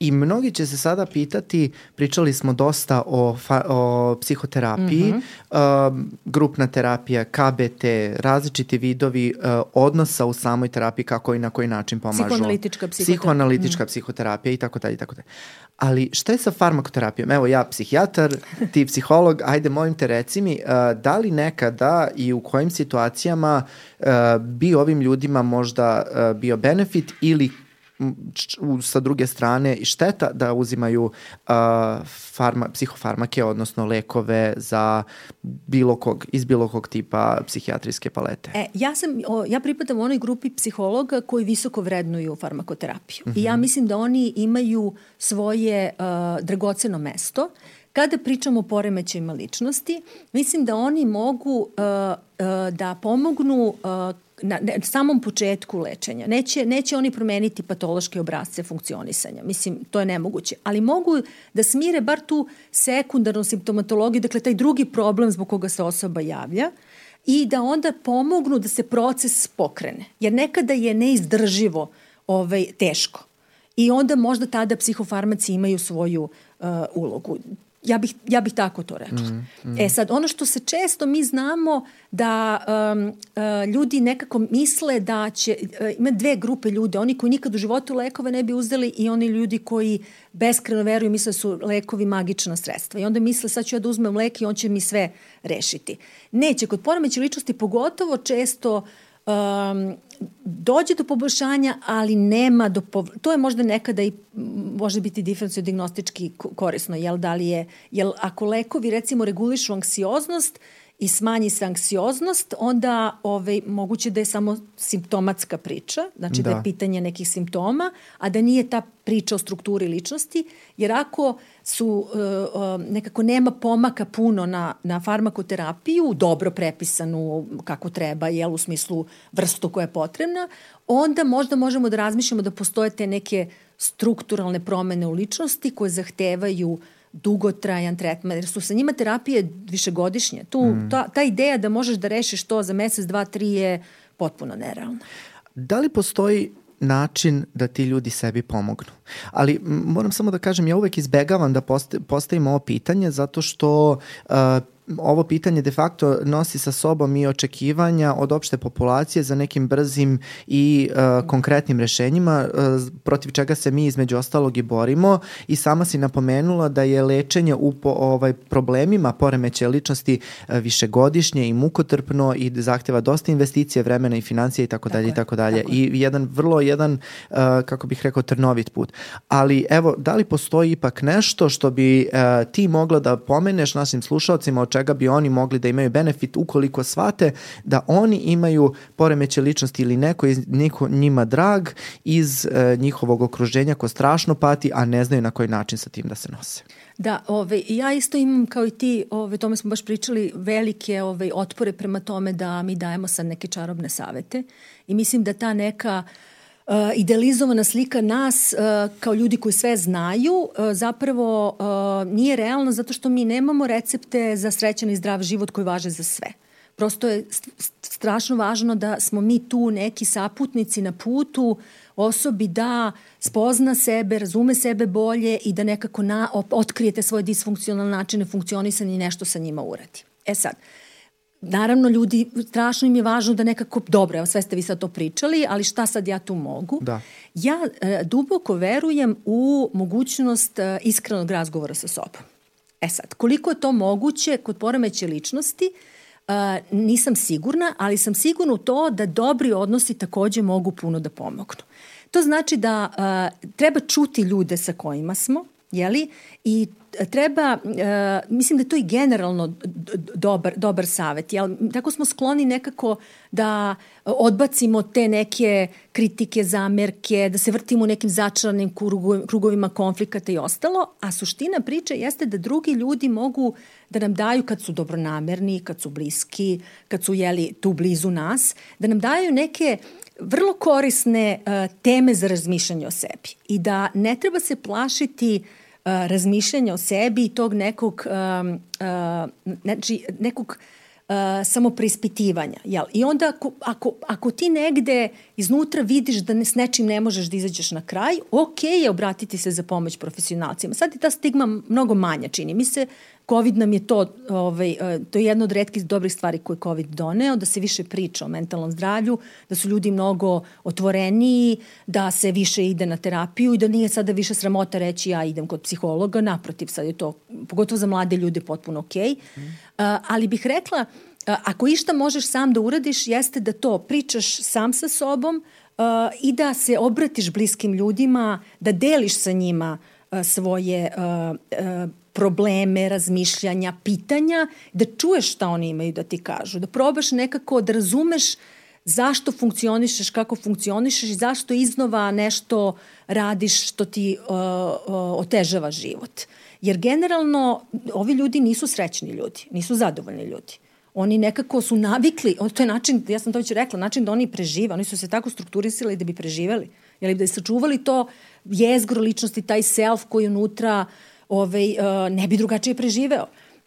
I mnogi će se sada pitati, pričali smo dosta o, fa, o psihoterapiji, mm -hmm. uh, grupna terapija, KBT, različiti vidovi uh, odnosa u samoj terapiji, kako i na koji način pomažu. Psihoanalitička psihoterapija. Psihoanalitička mm. psihoterapija i tako dalje i tako dalje. Ali šta je sa farmakoterapijom? Evo ja psihijatar, ti psiholog, ajde molim te reci mi, uh, da li nekada i u kojim situacijama uh, bi ovim ljudima možda uh, bio benefit ili sa druge strane šteta da uzimaju uh, farma, psihofarmake, odnosno lekove za bilo kog, iz bilo kog tipa psihijatrijske palete. E, ja, sam, o, ja pripadam onoj grupi psihologa koji visoko vrednuju farmakoterapiju. Uh -huh. I ja mhm. mislim da oni imaju svoje uh, dragoceno mesto. Kada pričamo o poremećajima ličnosti, mislim da oni mogu uh, uh, da pomognu uh, na, na samom početku lečenja. Neće, neće oni promeniti patološke obrazce funkcionisanja. Mislim, to je nemoguće. Ali mogu da smire bar tu sekundarnu simptomatologiju, dakle taj drugi problem zbog koga se osoba javlja i da onda pomognu da se proces pokrene. Jer nekada je neizdrživo ovaj, teško. I onda možda tada psihofarmaci imaju svoju uh, ulogu. Ja bih, ja bih tako to rekla. Mm, mm. E sad, ono što se često mi znamo da um, uh, ljudi nekako misle da će, uh, ima dve grupe ljude, oni koji nikad u životu lekove ne bi uzeli i oni ljudi koji beskreno veruju, misle da su lekovi magična sredstva. I onda misle sad ću ja da uzmem lek i on će mi sve rešiti. Neće, kod poremeća ličnosti pogotovo često uh, um, dođe do poboljšanja, ali nema do pov... to je možda nekada i može biti diferencijodiagnostički korisno, jel da li je, jel ako lekovi recimo regulišu anksioznost, i smanji se anksioznost, onda ovaj, moguće da je samo simptomatska priča, znači da. da je pitanje nekih simptoma, a da nije ta priča o strukturi ličnosti, jer ako su uh, nekako nema pomaka puno na, na farmakoterapiju, dobro prepisanu kako treba, jel, u smislu vrstu koja je potrebna, onda možda možemo da razmišljamo da postoje te neke strukturalne promene u ličnosti koje zahtevaju uh, dugotrajan tretman, jer su sa njima terapije višegodišnje. Tu, mm. ta, ta ideja da možeš da rešiš to za mesec, dva, tri je potpuno nerealna. Da li postoji način da ti ljudi sebi pomognu. Ali moram samo da kažem, ja uvek izbegavam da postavim ovo pitanje zato što uh, ovo pitanje de facto nosi sa sobom i očekivanja od opšte populacije za nekim brzim i uh, konkretnim rešenjima uh, protiv čega se mi između ostalog i borimo. I sama si napomenula da je lečenje u po, ovaj problemima poremećaja ličnosti uh, višegodišnje i mukotrpno i zahteva dosta investicije, vremena i financije i tako dalje i tako dalje. i jedan vrlo jedan uh, kako bih rekao trnovit put. Ali evo, da li postoji ipak nešto što bi uh, ti mogla da pomeneš našim slušalcima o čega bi oni mogli da imaju benefit ukoliko shvate da oni imaju poremeće ličnosti ili neko iz niko, njima drag iz e, njihovog okruženja ko strašno pati, a ne znaju na koji način sa tim da se nose. Da, ove, ja isto imam kao i ti, ove, tome smo baš pričali, velike ove, otpore prema tome da mi dajemo sad neke čarobne savete i mislim da ta neka uh, uh, idealizovana slika nas uh, kao ljudi koji sve znaju uh, zapravo uh, nije realna zato što mi nemamo recepte za srećan i zdrav život koji važe za sve. Prosto je strašno važno da smo mi tu neki saputnici na putu osobi da spozna sebe, razume sebe bolje i da nekako na, otkrijete svoje disfunkcionalne načine funkcionisanja i nešto sa njima uradi. E sad, uh, naravno ljudi, strašno im je važno da nekako, dobro, evo sve ste vi sad to pričali, ali šta sad ja tu mogu? Da. Ja e, duboko verujem u mogućnost e, iskrenog razgovora sa sobom. E sad, koliko je to moguće kod poremeće ličnosti, e, nisam sigurna, ali sam sigurna u to da dobri odnosi takođe mogu puno da pomognu. To znači da uh, treba čuti ljude sa kojima smo, Jeli? I treba, uh, mislim da to i generalno dobar, dobar savet. Jel? Tako smo skloni nekako da odbacimo te neke kritike, zamerke, da se vrtimo u nekim začaranim krugovima konflikata i ostalo, a suština priče jeste da drugi ljudi mogu da nam daju kad su dobronamerni, kad su bliski, kad su jeli tu blizu nas, da nam daju neke vrlo korisne uh, teme za razmišljanje o sebi i da ne treba se plašiti uh, razmišljanja o sebi i tog nekog, znači, nekog uh, samopreispitivanja. Jel? I onda ako, ako, ako ti negde iznutra vidiš da ne, s nečim ne možeš da izađeš na kraj, ok je obratiti se za pomoć profesionalcima. Sad je ta stigma mnogo manja, čini mi se, COVID nam je to, ovaj, e, to je jedna od redkih dobrih stvari koje COVID doneo, da se više priča o mentalnom zdravlju, da su ljudi mnogo otvoreniji, da se više ide na terapiju i da nije sada više sramota reći ja idem kod psihologa, naprotiv, sad je to, pogotovo za mlade ljude, potpuno okej. Okay. Mm. ali bih rekla, ako išta možeš sam da uradiš, jeste da to pričaš sam sa sobom uh, i da se obratiš bliskim ljudima, da deliš sa njima uh, svoje uh, uh, probleme, razmišljanja, pitanja, da čuješ šta oni imaju da ti kažu, da probaš nekako da razumeš zašto funkcionišeš, kako funkcionišeš i zašto iznova nešto radiš što ti uh, uh, otežava život. Jer generalno ovi ljudi nisu srećni ljudi, nisu zadovoljni ljudi. Oni nekako su navikli, to je način, ja sam to već rekla, način da oni prežive, oni su se tako strukturisali da bi preživeli, jel, da bi sačuvali to jezgro ličnosti, taj self koji unutra ovaj, uh, ne bi drugačije preživeo.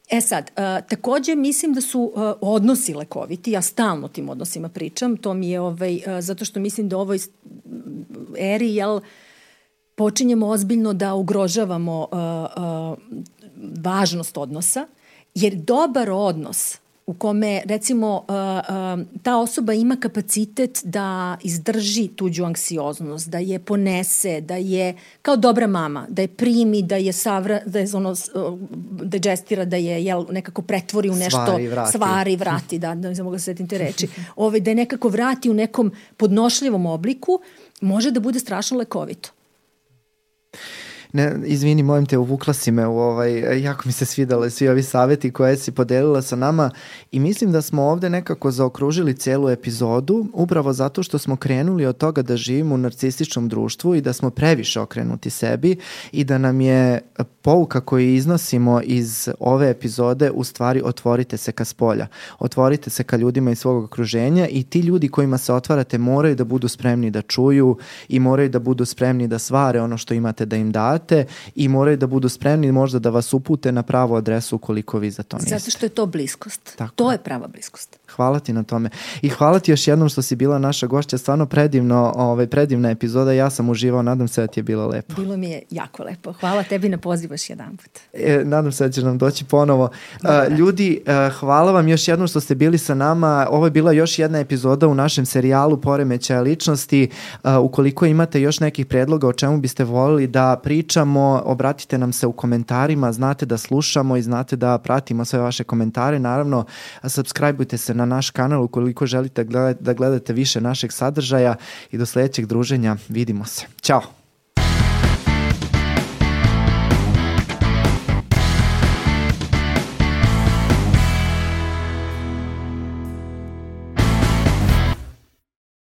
E sad, uh, takođe mislim da su uh, odnosi lekoviti, ja stalno tim odnosima pričam, to mi je ovaj, zato što mislim da u ovoj eri, jel, počinjemo ozbiljno da ugrožavamo važnost odnosa, jer dobar odnos u kome recimo uh, uh, ta osoba ima kapacitet da izdrži tuđu anksioznost, da je ponese, da je kao dobra mama, da je primi, da je savra, da je ono uh, digestira, da je jel, nekako pretvori u nešto stvari vrati, stvari vrati da, da ne znam mogu da setim te reči. Ove, ovaj, da je nekako vrati u nekom podnošljivom obliku, može da bude strašno lekovito. Ne, izvini, molim te, uvukla si me u ovaj, jako mi se svidale svi ovi saveti koje si podelila sa nama i mislim da smo ovde nekako zaokružili celu epizodu upravo zato što smo krenuli od toga da živimo u narcističnom društvu i da smo previše okrenuti sebi i da nam je pouka koju iznosimo iz ove epizode u stvari otvorite se ka spolja. Otvorite se ka ljudima iz svog okruženja i ti ljudi kojima se otvarate moraju da budu spremni da čuju i moraju da budu spremni da svare ono što imate da im date date i moraju da budu spremni možda da vas upute na pravu adresu ukoliko vi za to niste. Zato što je to bliskost. Tako. To je prava bliskost. Hvala ti na tome. I hvala ti još jednom što si bila naša gošća. Stvarno predivno, ovaj, predivna epizoda. Ja sam uživao. Nadam se da ti je bilo lepo. Bilo mi je jako lepo. Hvala tebi na poziv još jedan put. E, nadam se da će nam doći ponovo. Uh, ljudi, uh, hvala vam još jednom što ste bili sa nama. Ovo je bila još jedna epizoda u našem serijalu Poremećaja ličnosti. Uh, ukoliko imate još nekih predloga o čemu biste volili da pričamo, obratite nam se u komentarima. Znate da slušamo i znate da pratimo sve vaše komentare. Naravno, subscribeujte se na naš kanal ukoliko želite da gledate više našeg sadržaja i do sledećeg druženja vidimo se. Ćao!